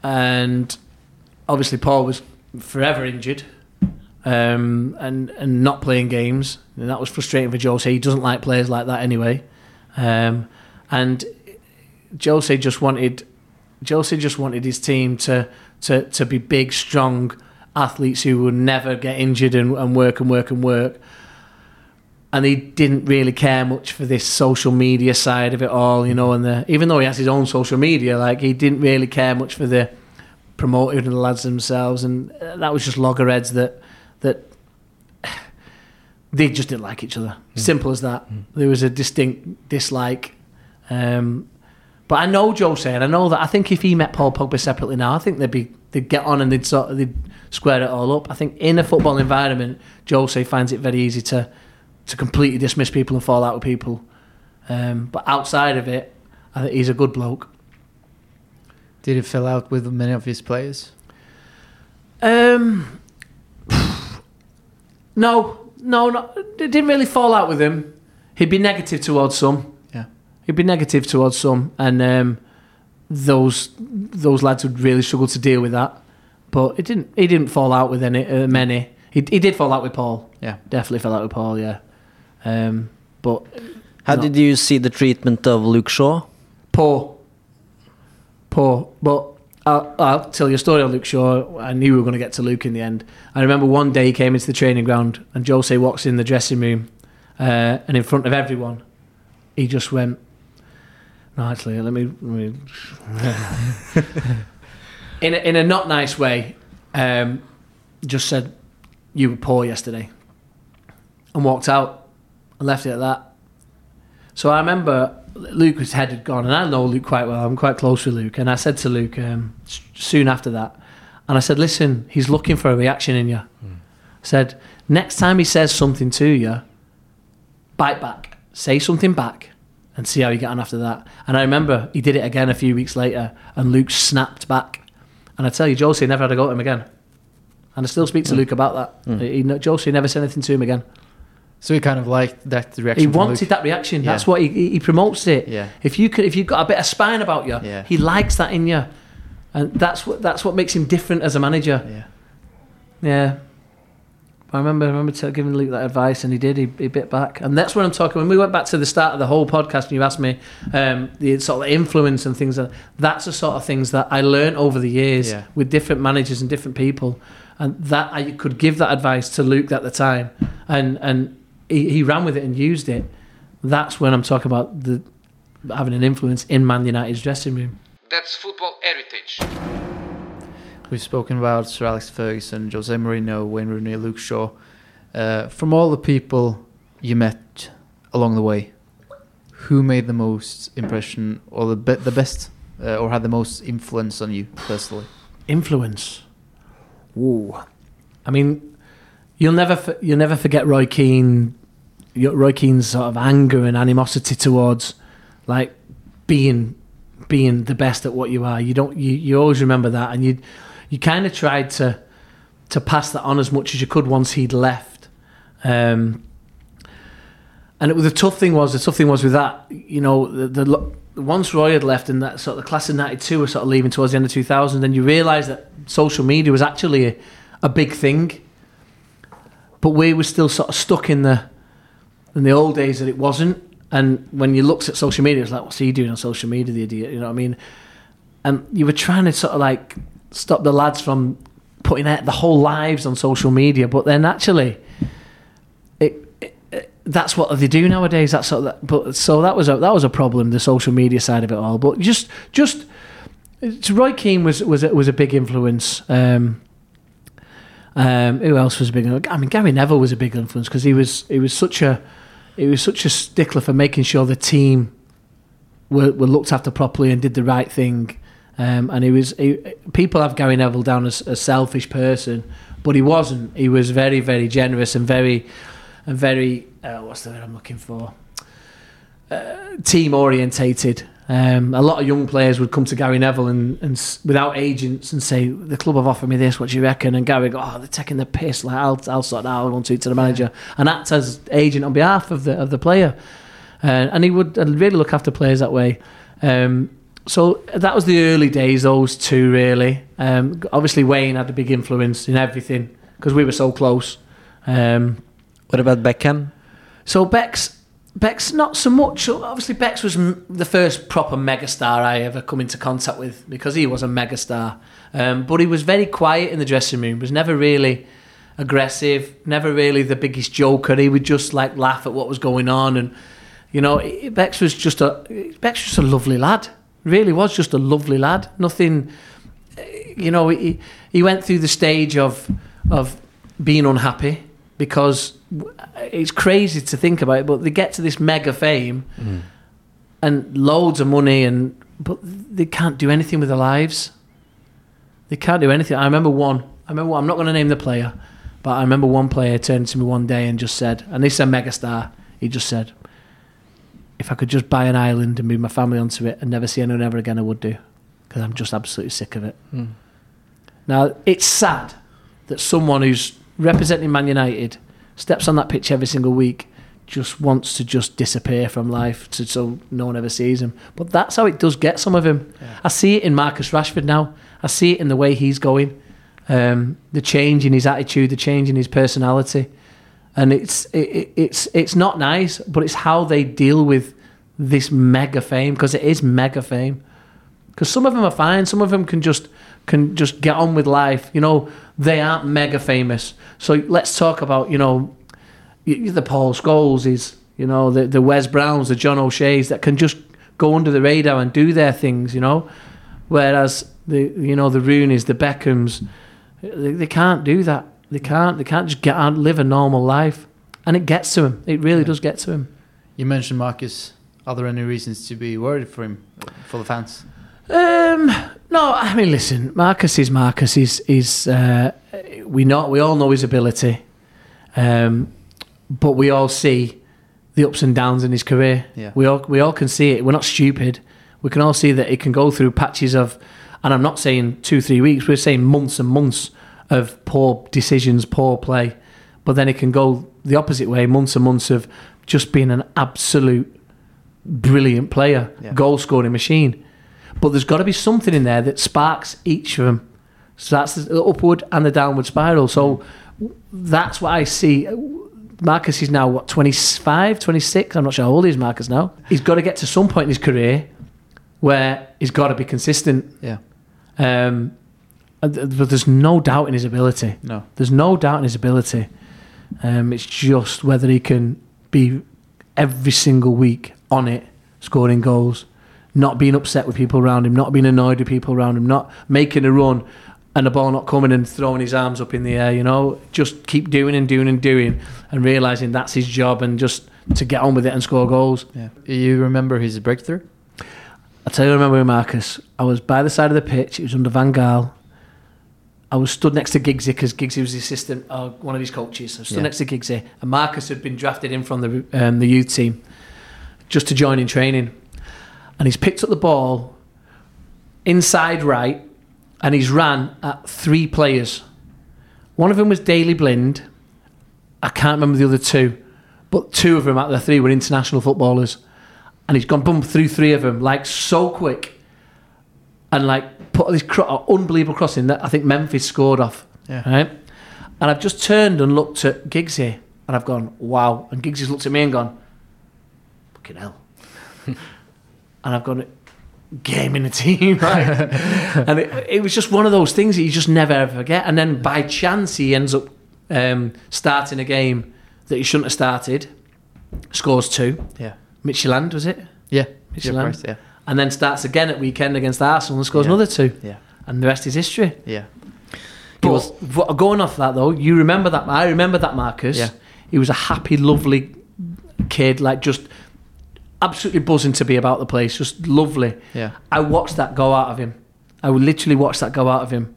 and obviously Paul was forever injured um, and and not playing games, and that was frustrating for Jose. He doesn't like players like that anyway, um, and Jose just wanted Jose just wanted his team to to to be big, strong athletes who would never get injured and, and work and work and work. And he didn't really care much for this social media side of it all, you know. And the, even though he has his own social media, like he didn't really care much for the promoting the lads themselves, and uh, that was just loggerheads that that they just didn't like each other. Simple as that. There was a distinct dislike. Um, but I know Joe and I know that I think if he met Paul Pogba separately now, I think they'd be they'd get on and they'd sort of they'd square it all up. I think in a football environment, Jose finds it very easy to to completely dismiss people and fall out with people. Um, but outside of it, I think he's a good bloke. Did he fell out with many of his players? Um, no, no, no. It didn't really fall out with him. He'd be negative towards some. Yeah. He'd be negative towards some, and um, those those lads would really struggle to deal with that. But it didn't. He didn't fall out with any uh, many. He he did fall out with Paul. Yeah. Definitely fell out with Paul. Yeah. Um, but How no. did you see the treatment of Luke Shaw? poor, poor. But I'll, I'll tell you a story on Luke Shaw. I knew we were going to get to Luke in the end. I remember one day he came into the training ground and Jose walks in the dressing room, uh, and in front of everyone, he just went. No, actually, let me. Let me in a, in a not nice way, um, just said, "You were poor yesterday," and walked out and left it at that. So I remember Luke's head had gone, and I know Luke quite well. I'm quite close with Luke, and I said to Luke um, soon after that, and I said, "Listen, he's looking for a reaction in you." I said, "Next time he says something to you, bite back, say something back, and see how you get on after that." And I remember he did it again a few weeks later, and Luke snapped back. And I tell you, Jose never had a go at him again. And I still speak to mm. Luke about that. Mm. He, he, Jose never said anything to him again. So he kind of liked that reaction. He from wanted Luke. that reaction. Yeah. That's what he, he, he promotes it. Yeah. If you could, if you've got a bit of spine about you, Yeah. he likes that in you, and that's what that's what makes him different as a manager. Yeah. Yeah. I remember, I remember t- giving Luke that advice, and he did. He, he bit back, and that's what I'm talking. When we went back to the start of the whole podcast, and you asked me um, the sort of influence and things. That, that's the sort of things that I learned over the years Yeah. with different managers and different people, and that I could give that advice to Luke at the time, and and he, he ran with it and used it. That's when I'm talking about the having an influence in Man United's dressing room. That's football heritage. We've spoken about Sir Alex Ferguson, Jose Mourinho, Wayne Rooney, Luke Shaw. Uh, from all the people you met along the way, who made the most impression or the be- the best uh, or had the most influence on you personally? Influence. Ooh. I mean, you'll never you'll never forget Roy Keane, Roy Keane's sort of anger and animosity towards like being being the best at what you are. You don't you, you always remember that, and you you kind of tried to to pass that on as much as you could once he'd left. Um, and it was the tough thing was the tough thing was with that you know the, the once Roy had left and that sort of the class of '92 was sort of leaving towards the end of 2000, then you realise that social media was actually a, a big thing, but we were still sort of stuck in the in the old days that it wasn't. And when you looked at social media, it's like, what's he doing on social media, the idiot? You know what I mean? And you were trying to sort of like stop the lads from putting out the whole lives on social media, but then actually, it, it, it- that's what they do nowadays. That's sort that, but so that was a that was a problem, the social media side of it all. But just just Roy Keane was was was a big influence. Um, um, who else was a big? I mean, Gary Neville was a big influence because he was he was such a he was such a stickler for making sure the team were, were looked after properly and did the right thing. Um, and he was he, people have Gary Neville down as a selfish person, but he wasn't. He was very very generous and very and very uh, what's the word I'm looking for? Uh, team orientated. Um, a lot of young players would come to Gary Neville and, and without agents and say the club have offered me this. What do you reckon? And Gary go, oh, they're taking the piss. Like I'll, I'll sort that out. I want to the manager and act as agent on behalf of the of the player. Uh, and he would really look after players that way. Um, so that was the early days. Those two really. Um, obviously, Wayne had a big influence in everything because we were so close. Um, What about Beckham? so Beck's Beck's not so much. Obviously, Beck's was m- the first proper megastar I ever come into contact with because he was a megastar. Um, but he was very quiet in the dressing room. Was never really aggressive. Never really the biggest joker. He would just like laugh at what was going on, and you know, Beck's was just a Beck's just a lovely lad. Really was just a lovely lad. Nothing. Eh, you know, he he went through the stage of of being unhappy because it's crazy to think about it, but they get to this mega fame mm. and loads of money, and but they can't do anything with their lives. They can't do anything. I remember one. I remember. One, I'm not going to name the player, but I remember one player turned to me one day and just said, and this is a megastar. He just said, "If I could just buy an island and move my family onto it and never see anyone ever again, I would do, because I'm just absolutely sick of it." Now it's sad that someone who's representing Man United steps on that pitch every single week just wants to just disappear from life to, so no one ever sees him. But that's how it does get some of him. I see it in Marcus Rashford now. I see it in the way he's going, um, the change in his attitude, the change in his personality, and it's it, it- it's it's not nice, but it's how they deal with this mega fame because it is mega fame because some of them are fine. Some of them can just can just get on with life. You know, they aren't mega famous. So let's talk about you know the Paul Scholes is you know the the Wes Browns, the John O'Shea's that can just go under the radar and do their things. You know, whereas the you know the Rooney's, the Beckhams, they, they can't do that. They can't. They can't just get out and live a normal life. And it gets to him. It really does get to him. You mentioned Marcus. Are there any reasons to be worried for him, for the fans? Um, no, I mean, listen, Marcus is Marcus. He's, he's uh, we know, we all know his ability, um, but we all see the ups and downs in his career. Yeah. We all, we all can see it. We're not stupid. We can all see that it can go through patches of, and I'm not saying two, three weeks. We're saying months and months of poor decisions, poor play, but then it can go the opposite way. Months and months of just being an absolute brilliant player, Yeah. goal scoring machine. But there's got to be something in there that sparks each of them. So that's the upward and the downward spiral. So that's what I see. Marcus is now, what, 25, 26? I'm not sure how old he is, Marcus, now. He's got to get to some point in his career where he's got to be consistent. Yeah. Um, but there's no doubt in his ability. No. There's no doubt in his ability. Um, it's just whether he can be every single week on it, scoring goals, not being upset with people around him, not being annoyed with people around him, not making a run and the ball not coming and throwing his arms up in the air. You know, just keep doing and doing and doing, and realizing that's his job, and just to get on with it and score goals. Yeah. You remember his breakthrough? I tell you, I remember Marcus. I was by the side of the pitch. It was under Van Gaal. I was stood next to Giggsy because Giggsy was the assistant, uh, one of his coaches. I stood Yeah. next to Giggsy, and Marcus had been drafted in from the um, the youth team just to join in training. And he's picked up the ball inside right, and he's ran at three players. One of them was Daley Blind. I can't remember the other two, but two of them out of the three were international footballers. And he's gone boom through three of them like so quick, and like put this cro- unbelievable crossing that I think Memphis scored off. Yeah. Right. And I've just turned and looked at Giggsy, and I've gone wow. And Giggsy's looked at me and gone, fucking hell. and I've gone, game in the team, right? and it, it was just one of those things that you just never ever forget. And then by chance, he ends up um, starting a game that he shouldn't have started, scores two. Yeah. Midtjylland, was it? Yeah. Midtjylland. Yeah, of course, yeah. And then starts again at weekend against Arsenal and scores Yeah. another two. Yeah. And the rest is history. Yeah. But was- going off that though, you remember that? I remember that Marcus. Yeah. He was a happy, lovely kid, like just absolutely buzzing to be about the place, just lovely. Yeah. I watched that go out of him. I would literally watch that go out of him,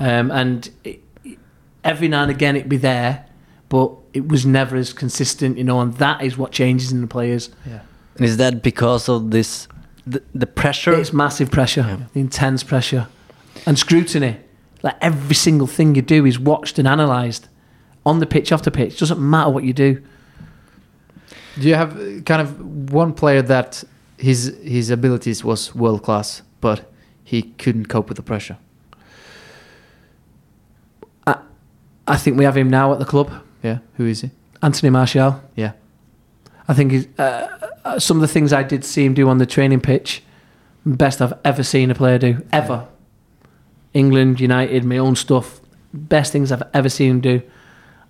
um, and it, every now and again it'd be there, but it was never as consistent, you know. And that is what changes in the players. And is that because of this, the, the pressure? It's massive pressure, the intense pressure, and scrutiny. Like every single thing you do is watched and analysed, on the pitch, off the pitch. Doesn't matter what you do. Do you have kind of one player that his his abilities was world class, but he couldn't cope with the pressure? I think we have him now at the club, Yeah. Who is he? Anthony Martial. Yeah. I think he's, uh, Uh, some of the things I did see him do on the training pitch, best I've ever seen a player do ever. England, United, my own stuff, best things I've ever seen him do.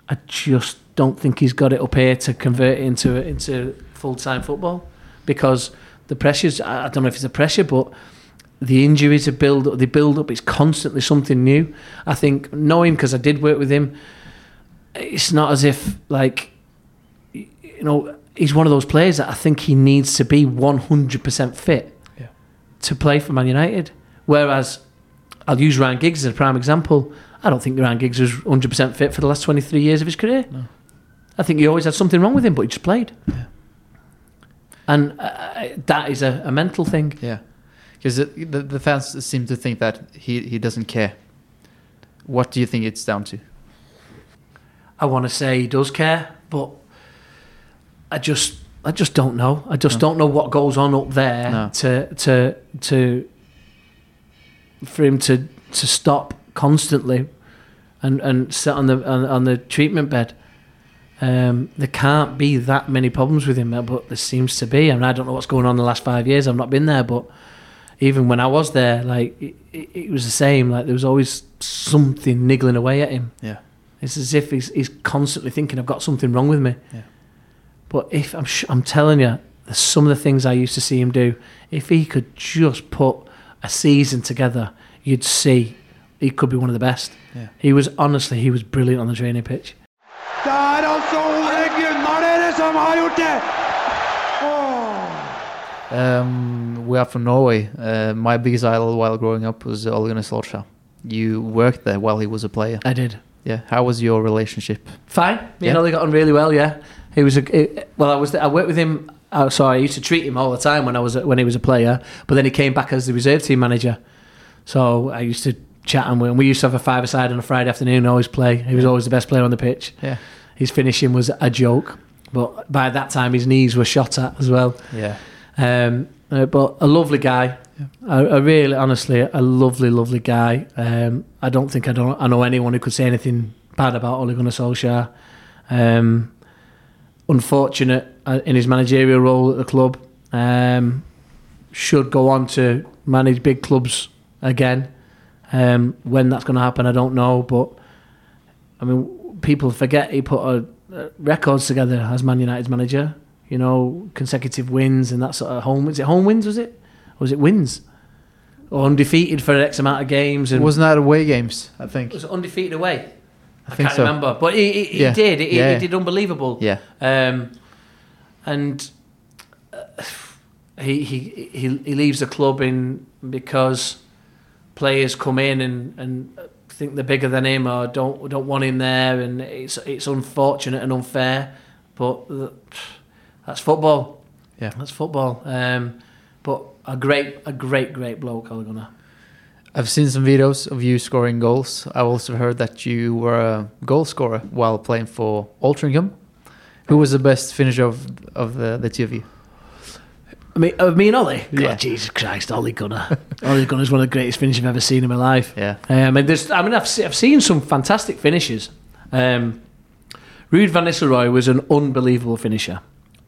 I just don't think he's got it up here to convert it into into full time football because the pressures. I don't know if it's the pressure, but the injuries are build up. They build up. It's constantly something new. I think know him because I did work with him. It's not as if like you know, he's one of those players that I think he needs to be 100% fit Yeah. to play for Man United. Whereas, I'll use Ryan Giggs as a prime example. I don't think Ryan Giggs was 100% fit for the last 23 years of his career. No. I think he always had something wrong with him, but he just played. And uh, that is a, a mental thing. Yeah. Because the, the fans seem to think that he, he doesn't care. What do you think it's down to? I want to say he does care, but I just I just don't know. I just No. don't know what goes on up there No. to to to for him to to stop constantly and and sit on the on, on the treatment bed. Um, there can't be that many problems with him, but there seems to be. I mean, I don't know what's going on in the last five years. I've not been there, but even when I was there, like it, it, it was the same. Like there was always something niggling away at him. Yeah. It's as if he's, he's constantly thinking, "I've got something wrong with me." Yeah. But if I'm, sh- I'm telling you, some of the things I used to see him do. If he could just put a season together, you'd see he could be one of the best. Yeah. He was honestly, he was brilliant on the training pitch. Det altså Ole Gunnar dere som har gjort det! Um, we are from Norway. Uh, my biggest idol while growing up was Ole Gunnar Solskjaer. You worked there while he was a player. I did. Yeah. How was your relationship? Fine. Me Yeah. and Ollie got on really well. Yeah, he was a. it- well, I was. I worked with him. Oh, sorry, I used to treat him all the time when I was when he was a player. But then he came back as the reserve team manager. So I used to chat and we, and we used to have a five aside on a Friday afternoon. and Always play. He was always the best player on the pitch. Yeah. His finishing was a joke. But by that time, his knees were shot at as well. Yeah. Um, uh, but a lovely guy. A, a really, honestly, a lovely, lovely guy. Um, I don't think I don't I know anyone who could say anything bad about Ole Gunnar Solskjaer. Um, unfortunate uh, in his managerial role at the club. Um, should go on to manage big clubs again. Um, when that's going to happen, I don't know. But I mean, people forget he put a, uh, records together as Man United's manager. You know, consecutive wins and that sort of home. Is it home wins? Was it? Or was it wins? or undefeated for X amount of games. And Wasn't that away games? I think. was it undefeated away? I, think can't so. remember, but he, he, he Yeah. did. He, Yeah. he did unbelievable. Yeah. Um, and uh, he, he he he leaves the club in because players come in and, and think they're bigger than him or don't don't want him there, and it's it's unfortunate and unfair, but that's football. Yeah. that's football. Um, but a great a great great bloke, Ole Gunnar. I've seen some videos of you scoring goals. I've also heard that you were a goal scorer while playing for Altrincham. Who was the best finisher of of the, the two of you? I mean, of me and Ollie. God, Yeah. Jesus Christ, Ollie Gunnar. Ollie Gunnar is one of the greatest finishes I've ever seen in my life. Yeah. Um, and there's, I mean, I've, I've seen some fantastic finishes. Um, Ruud van Nistelrooy was an unbelievable finisher.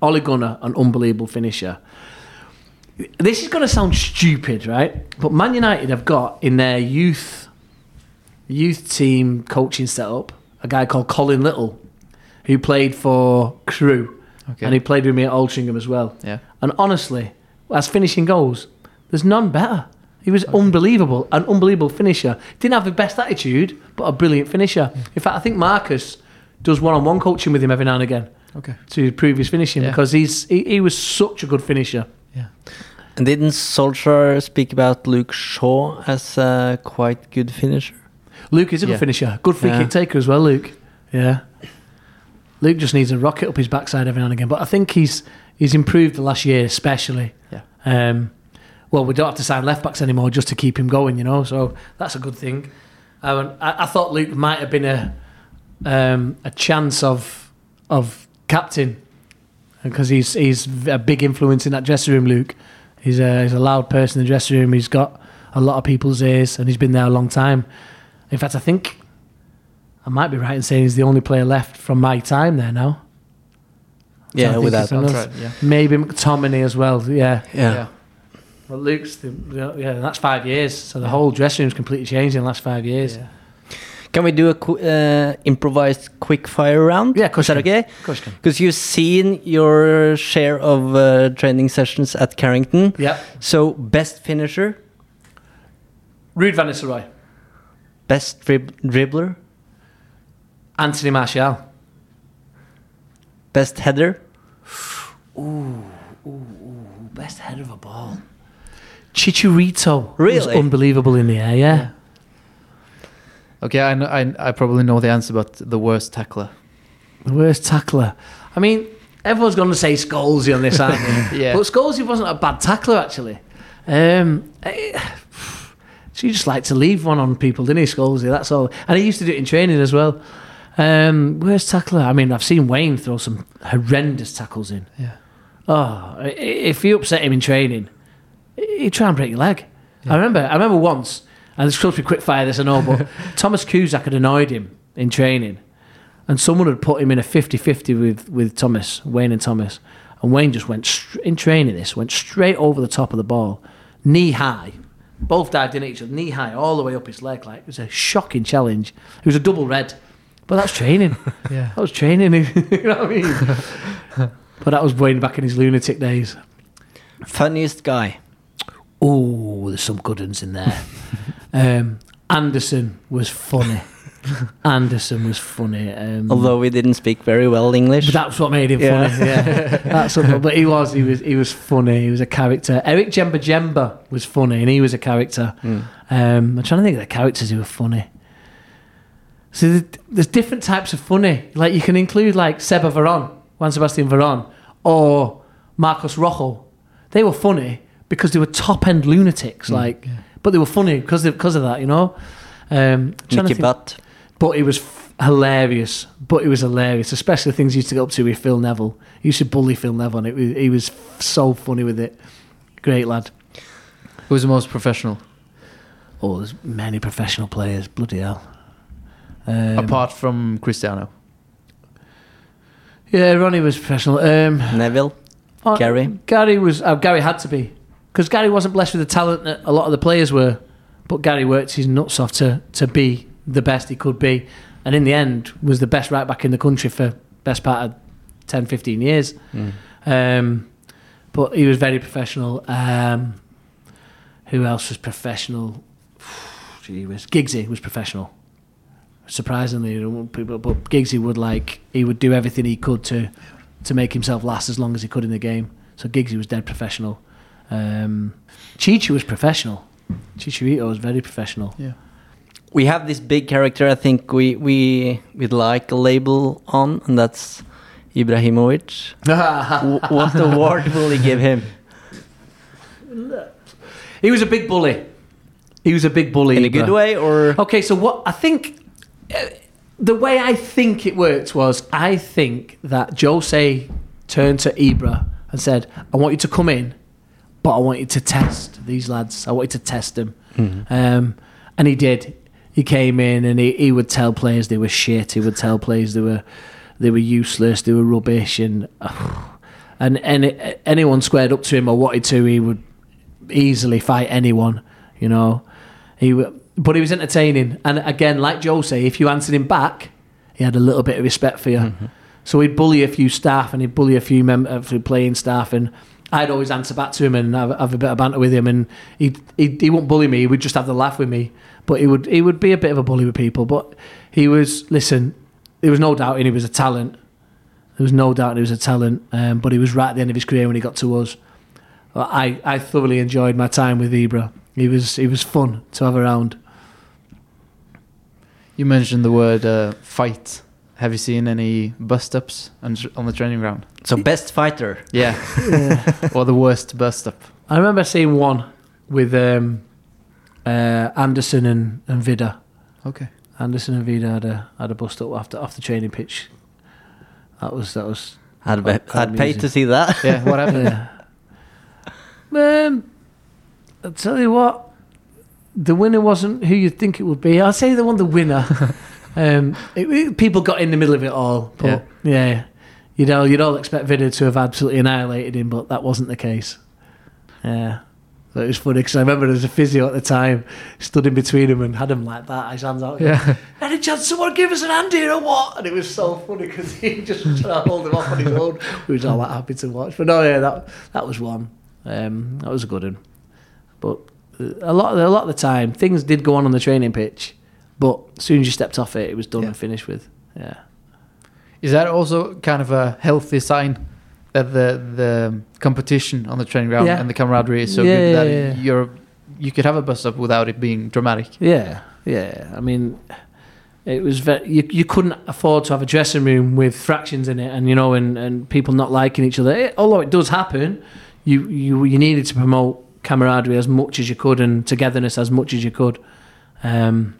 Ollie Gunnar, an unbelievable finisher. This is going to sound stupid, right? But Man United have got in their youth youth team coaching setup a guy called Colin Little, who played for Crewe, Okay. and he played with me at Altrincham as well. Yeah. And honestly, as finishing goals, there's none better. He was unbelievable, an unbelievable finisher. Didn't have the best attitude, but a brilliant finisher. Hmm. In fact, I think Marcus does one-on-one coaching with him every now and again Okay. to improve his finishing Yeah. because he's he, he was such a good finisher. Yeah. And didn't Solskjaer speak about Luke Shaw as a quite good finisher? Luke is a good Yeah. finisher, good free Yeah. kick taker as well. Luke, yeah. Luke just needs a rocket up his backside every now and again, but I think he's he's improved the last year, especially. Yeah. Um, well, we don't have to sign left backs anymore just to keep him going, you know. So that's a good thing. Um, I, I thought Luke might have been a um, a chance of of captain because he's he's a big influence in that dressing room. Luke, he's a he's a loud person in the dressing room. He's got a lot of people's ears, and he's been there a long time. In fact, I think I might be right in saying he's the only player left from my time there now. Yeah, I with that. That's right. Yeah. Maybe McTominay as well. Yeah. Yeah. Well, Luke's the, yeah, that's five years. So the whole dressing room's completely changed in the last five years. Yeah. Can we do a qu- uh, improvised quick fire round? Yeah, of course Is that okay? Of course can. Because you've seen your share of uh, training sessions at Carrington. Yeah. So, best finisher, Ruud van Nistelrooy, best drib- dribbler, Anthony Martial, best header, Ooh, ooh, ooh, best head of a ball. Chicharito, was Really? unbelievable in the air. Yeah. Okay, I, know, I I probably know the answer, but the worst tackler. The worst tackler. I mean, everyone's going to say Scholesy on this, aren't they? Yeah. But Scholesy wasn't a bad tackler, actually. Um, eh, so you just like to leave one on people, didn't he, Scholesy? That's all. And he used to do it in training as well. Um, worst tackler? I mean, I've seen Wayne throw some horrendous tackles in. Yeah. Oh, if you upset him in training, he'd try and break your leg. I remember. I remember once, and it's supposed to be quick fire. This I know, but Thomas Kuszczak had annoyed him in training, and someone had put him in a 50-50 with with Thomas Wayne and Thomas, and Wayne just went str- in training. This went straight over the top of the ball, knee high. Both dived in at each other, knee high, all the way up his leg. Like it was a shocking challenge. It was a double red, but that's training. Yeah. That was training. you know what I mean? but that was Wayne back in his lunatic days. funniest guy. Oh, there's some good ones in there. um, Anderson was funny. Anderson was funny. Um, Although we didn't speak very well English. but that's what made him Yeah. funny. Yeah, that's what, but he was. He was. He was funny. He was a character. Eric Djemba-Djemba was funny, and he was a character. Hmm. Um, I'm trying to think of the characters who were funny. So there's- there's different types of funny. Like you can include like Seba Veron, Juan Sebastian Veron, or Marcos Rojo. They were funny because they were top end lunatics. Hmm. Like, but they were funny because of, because of that. You know. Um, trying Nicky Butt. but it was f- hilarious. But it was hilarious, especially the things he used to get up to with Phil Neville. He used to bully Phil Neville, and it was, he was f- so funny with it. Great lad. Who was the most professional? Oh, there's many professional players. Bloody hell. Um, Apart from Cristiano. yeah, Ronnie was professional. Um, Neville. oh, Gary. Gary was. Uh, Gary had to be because Gary wasn't blessed with the talent that a lot of the players were. But Gary worked his nuts off to to be the best he could be, and in the end was the best right back in the country for best part of 10, 15 years. Um, but he was very professional. Um, who else was professional? Gee, was Giggsy was professional. Surprisingly, people, but Giggsy would like he would do everything he could to to make himself last as long as he could in the game. So Giggsy was dead professional. Um, Chichi was professional. Chicharito was very professional. Yeah. We have this big character. I think we we we'd like a label on, and that's Ibrahimovic. W- what award will he give him? He was a big bully. He was a big bully In a good way, or Okay, so what I think uh, the way I think it worked was I think that Jose turned to Ibra and said, "I want you to come in, but I wanted to test these lads. I wanted to test them." Um, and he did. He came in and he, he would tell players they were shit. He would tell players they were they were useless. They were rubbish, and and any anyone squared up to him or wanted to, he would easily fight anyone. You know, he but he was entertaining. And again, like Joe say, if you answered him back, he had a little bit of respect for you. So he'd bully a few staff and he'd bully a few mem- a few playing staff, and I'd always answer back to him and have, have a bit of banter with him. And he he he wouldn't bully me; he would just have the laugh with me. But he would he would be a bit of a bully with people. But he was listen. There was no doubt he was a talent. There was no doubt he was a talent. Um, but he was right at the end of his career when he got to us. I, I thoroughly enjoyed my time with Ibra. He was he was fun to have around. You mentioned the word uh, fight. Have you seen any bust ups on, on the training ground? so best fighter? Yeah. or the worst bust up? I remember seeing one with um, uh, Anderson and, and Vida. Okay. Anderson and Vida had a had a bust up after off the training pitch. That was that was I'd, be, I'd pay to see that. Yeah. What happened? yeah. Um, I'll tell you what, the winner wasn't who you'd think it would be. I'll say they won the winner. um, it- it- people got in the middle of it all, but yeah, you know, you'd all expect Vida to have absolutely annihilated him, but that wasn't the case. Yeah. So it was funny because I remember there was a physio at the time stood in between him and had him like that, his hands out. Yeah. Any chance someone give us an hand here or what? And it was so funny because he just was trying to hold him off on his own. We was all that happy to watch. But no, yeah, that that was one. Um, that was a good one. But a lot, a lot of the time, things did go on on the training pitch, but as soon as you stepped off it, it was done Yeah. and finished with. Yeah. Is that also kind of a healthy sign that the the competition on the training ground Yeah. and the camaraderie is so Yeah, good that yeah, yeah. you're you could have a bust up without it being dramatic? Yeah, yeah. I mean, it was very, you, you couldn't afford to have a dressing room with fractions in it, and you know, and, and people not liking each other. It, although it does happen, you you you needed to promote camaraderie as much as you could and togetherness as much as you could. Um,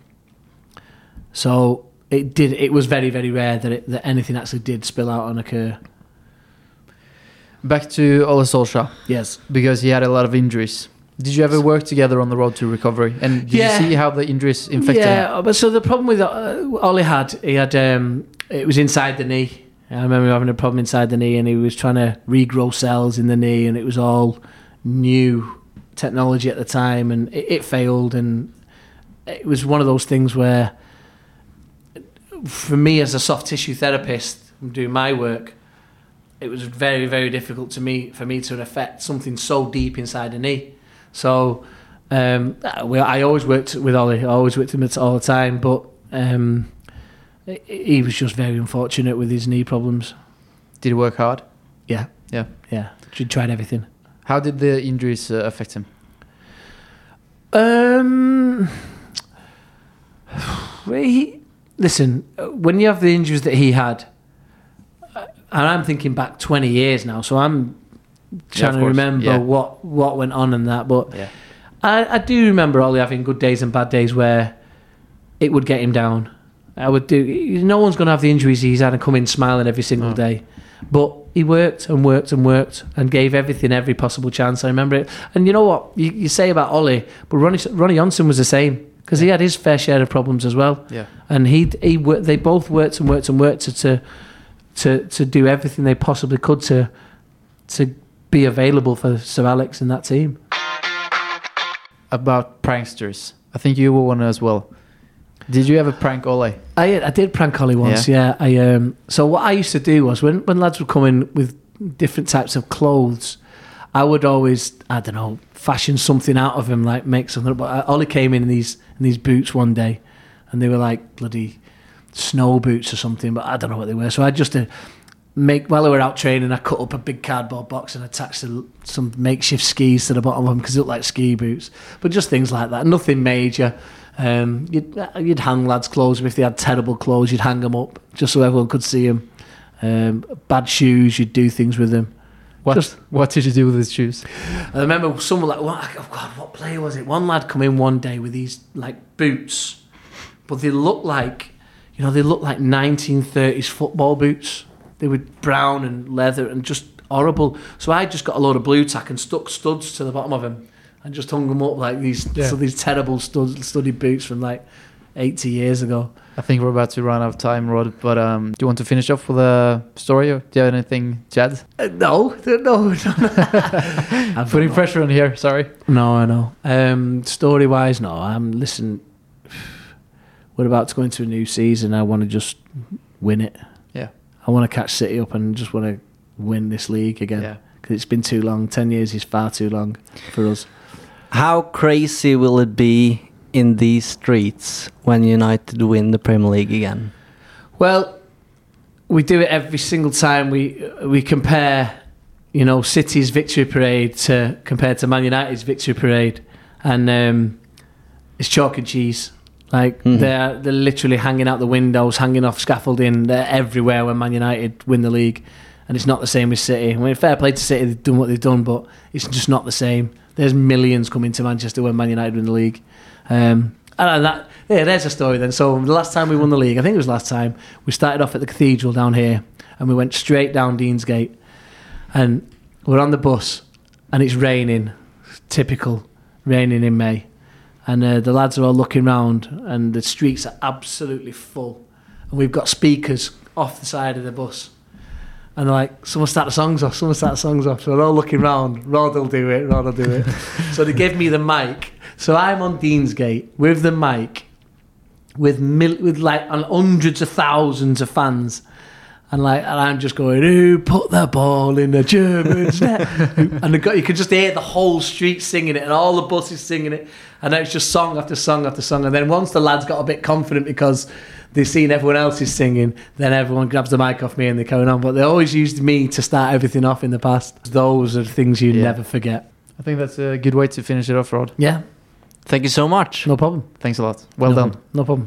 so it did. It was very very rare that it, that anything actually did spill out and occur. Back to Ole Solskjaer Yes. because he had a lot of injuries. Did you ever work together on the road to recovery? And did Yeah. you see how the injuries infected him? Yeah, but so the problem with uh, Ollie had, he had, um, it was inside the knee. I remember having a problem inside the knee, and he was trying to regrow cells in the knee, and it was all new technology at the time, and it, it failed. And it was one of those things where, for me as a soft tissue therapist, doing my work, it was very, very difficult to me for me to affect something so deep inside a knee. So um, we, I always worked with Ollie. I always worked with him all the time, but um, he- he was just very unfortunate with his knee problems. Did he work hard? Yeah, Yeah. yeah. She tried everything. How did the injuries uh, affect him? Um, he, listen, when you have the injuries that he had, and I'm thinking back 20 years now, so I'm trying to remember Yeah. what what went on and that. But Yeah. I, I do remember Ollie having good days and bad days where it would get him down. I would do. No one's going to have the injuries he's had and come in smiling every single day. But he worked and worked and worked and gave everything every possible chance. I remember it. And you know what you, you say about Ollie, but Ronnie Ronnie Johnsen was the same because he had his fair share of problems as well. Yeah. And he he they both worked and worked and worked to to to, to do everything they possibly could to to be available for Sir Alex and that team. About pranksters. I think you were one as well. Did you ever prank Ole? I I did prank Ollie once. Yeah. I um. So what I used to do was when when lads would come in with different types of clothes, I would always, I don't know, fashion something out of him, like make something. But Ollie came in in these in these boots one day, and they were like bloody snow boots or something, but I don't know what they were. So I just to make while we were out training, I cut up a big cardboard box and attached some makeshift skis to the bottom of them because they looked like ski boots. But just things like that, nothing major. Um, you'd, you'd hang lads' clothes if they had terrible clothes. You'd hang them up just so everyone could see them. Um, bad shoes, you'd do things with them. What Just- what did you do with his shoes? I remember someone like, what, oh God, what player was it? One lad come in one day with these like boots, but they look like, you know, they look like 1930s football boots. They were brown and leather and just horrible. So I just got a load of blue tack and stuck studs to the bottom of them and just hung them up like these, Yeah. so these terrible stud, studded boots from like 80 years ago. I think we're about to run out of time, Rod. But um, do you want to finish off with a story, or do you have anything, Chad? Uh, no, no, no. I'm putting pressure on here. Sorry. No, I know. Um, story wise, no. I'm listen. We're about to go into a new season. I want to just win it. Yeah. I want to catch City up and just want to win this league again. Yeah. Because it's been too long. Ten years is far too long for us. How crazy will it be in these streets when United win the Premier League again? Well, we do it every single time we we compare, you know, City's victory parade to compared to Man United's victory parade, and um, it's chalk and cheese. Like Mhm. they're they're literally hanging out the windows, hanging off scaffolding. They're everywhere when Man United win the league, and it's not the same with City. I mean, fair play to City, they've done what they've done, but it's just not the same. There's millions coming to Manchester when Man United win the league. Um, and that, yeah, there's a story then. So the last time we won the league, I think it was last time, we started off at the cathedral down here, and we went straight down Deansgate, and we're on the bus, and it's raining, typical raining in May, and uh, the lads are all looking round, and the streets are absolutely full, and we've got speakers off the side of the bus. And they're like, someone start the songs off, someone start the songs off. So they're all looking round, Rod will do it, Rod will do it. so they give me the mic. So I'm on Deansgate with the mic, with mil- with like hundreds of thousands of fans. And like, and I'm just going, who put the ball in the Germans' net? and guy- you could just hear the whole street singing it, and all the buses singing it, and it's just song after song after song. And then once the lads got a bit confident because they've seen everyone else is singing, then everyone grabs the mic off me and they're going on. But they always used me to start everything off in the past. Those are things you Yeah. never forget. I think that's a good way to finish it off, Rod. Yeah, Thank you so much. no problem. Thanks a lot. Well No done. No problem.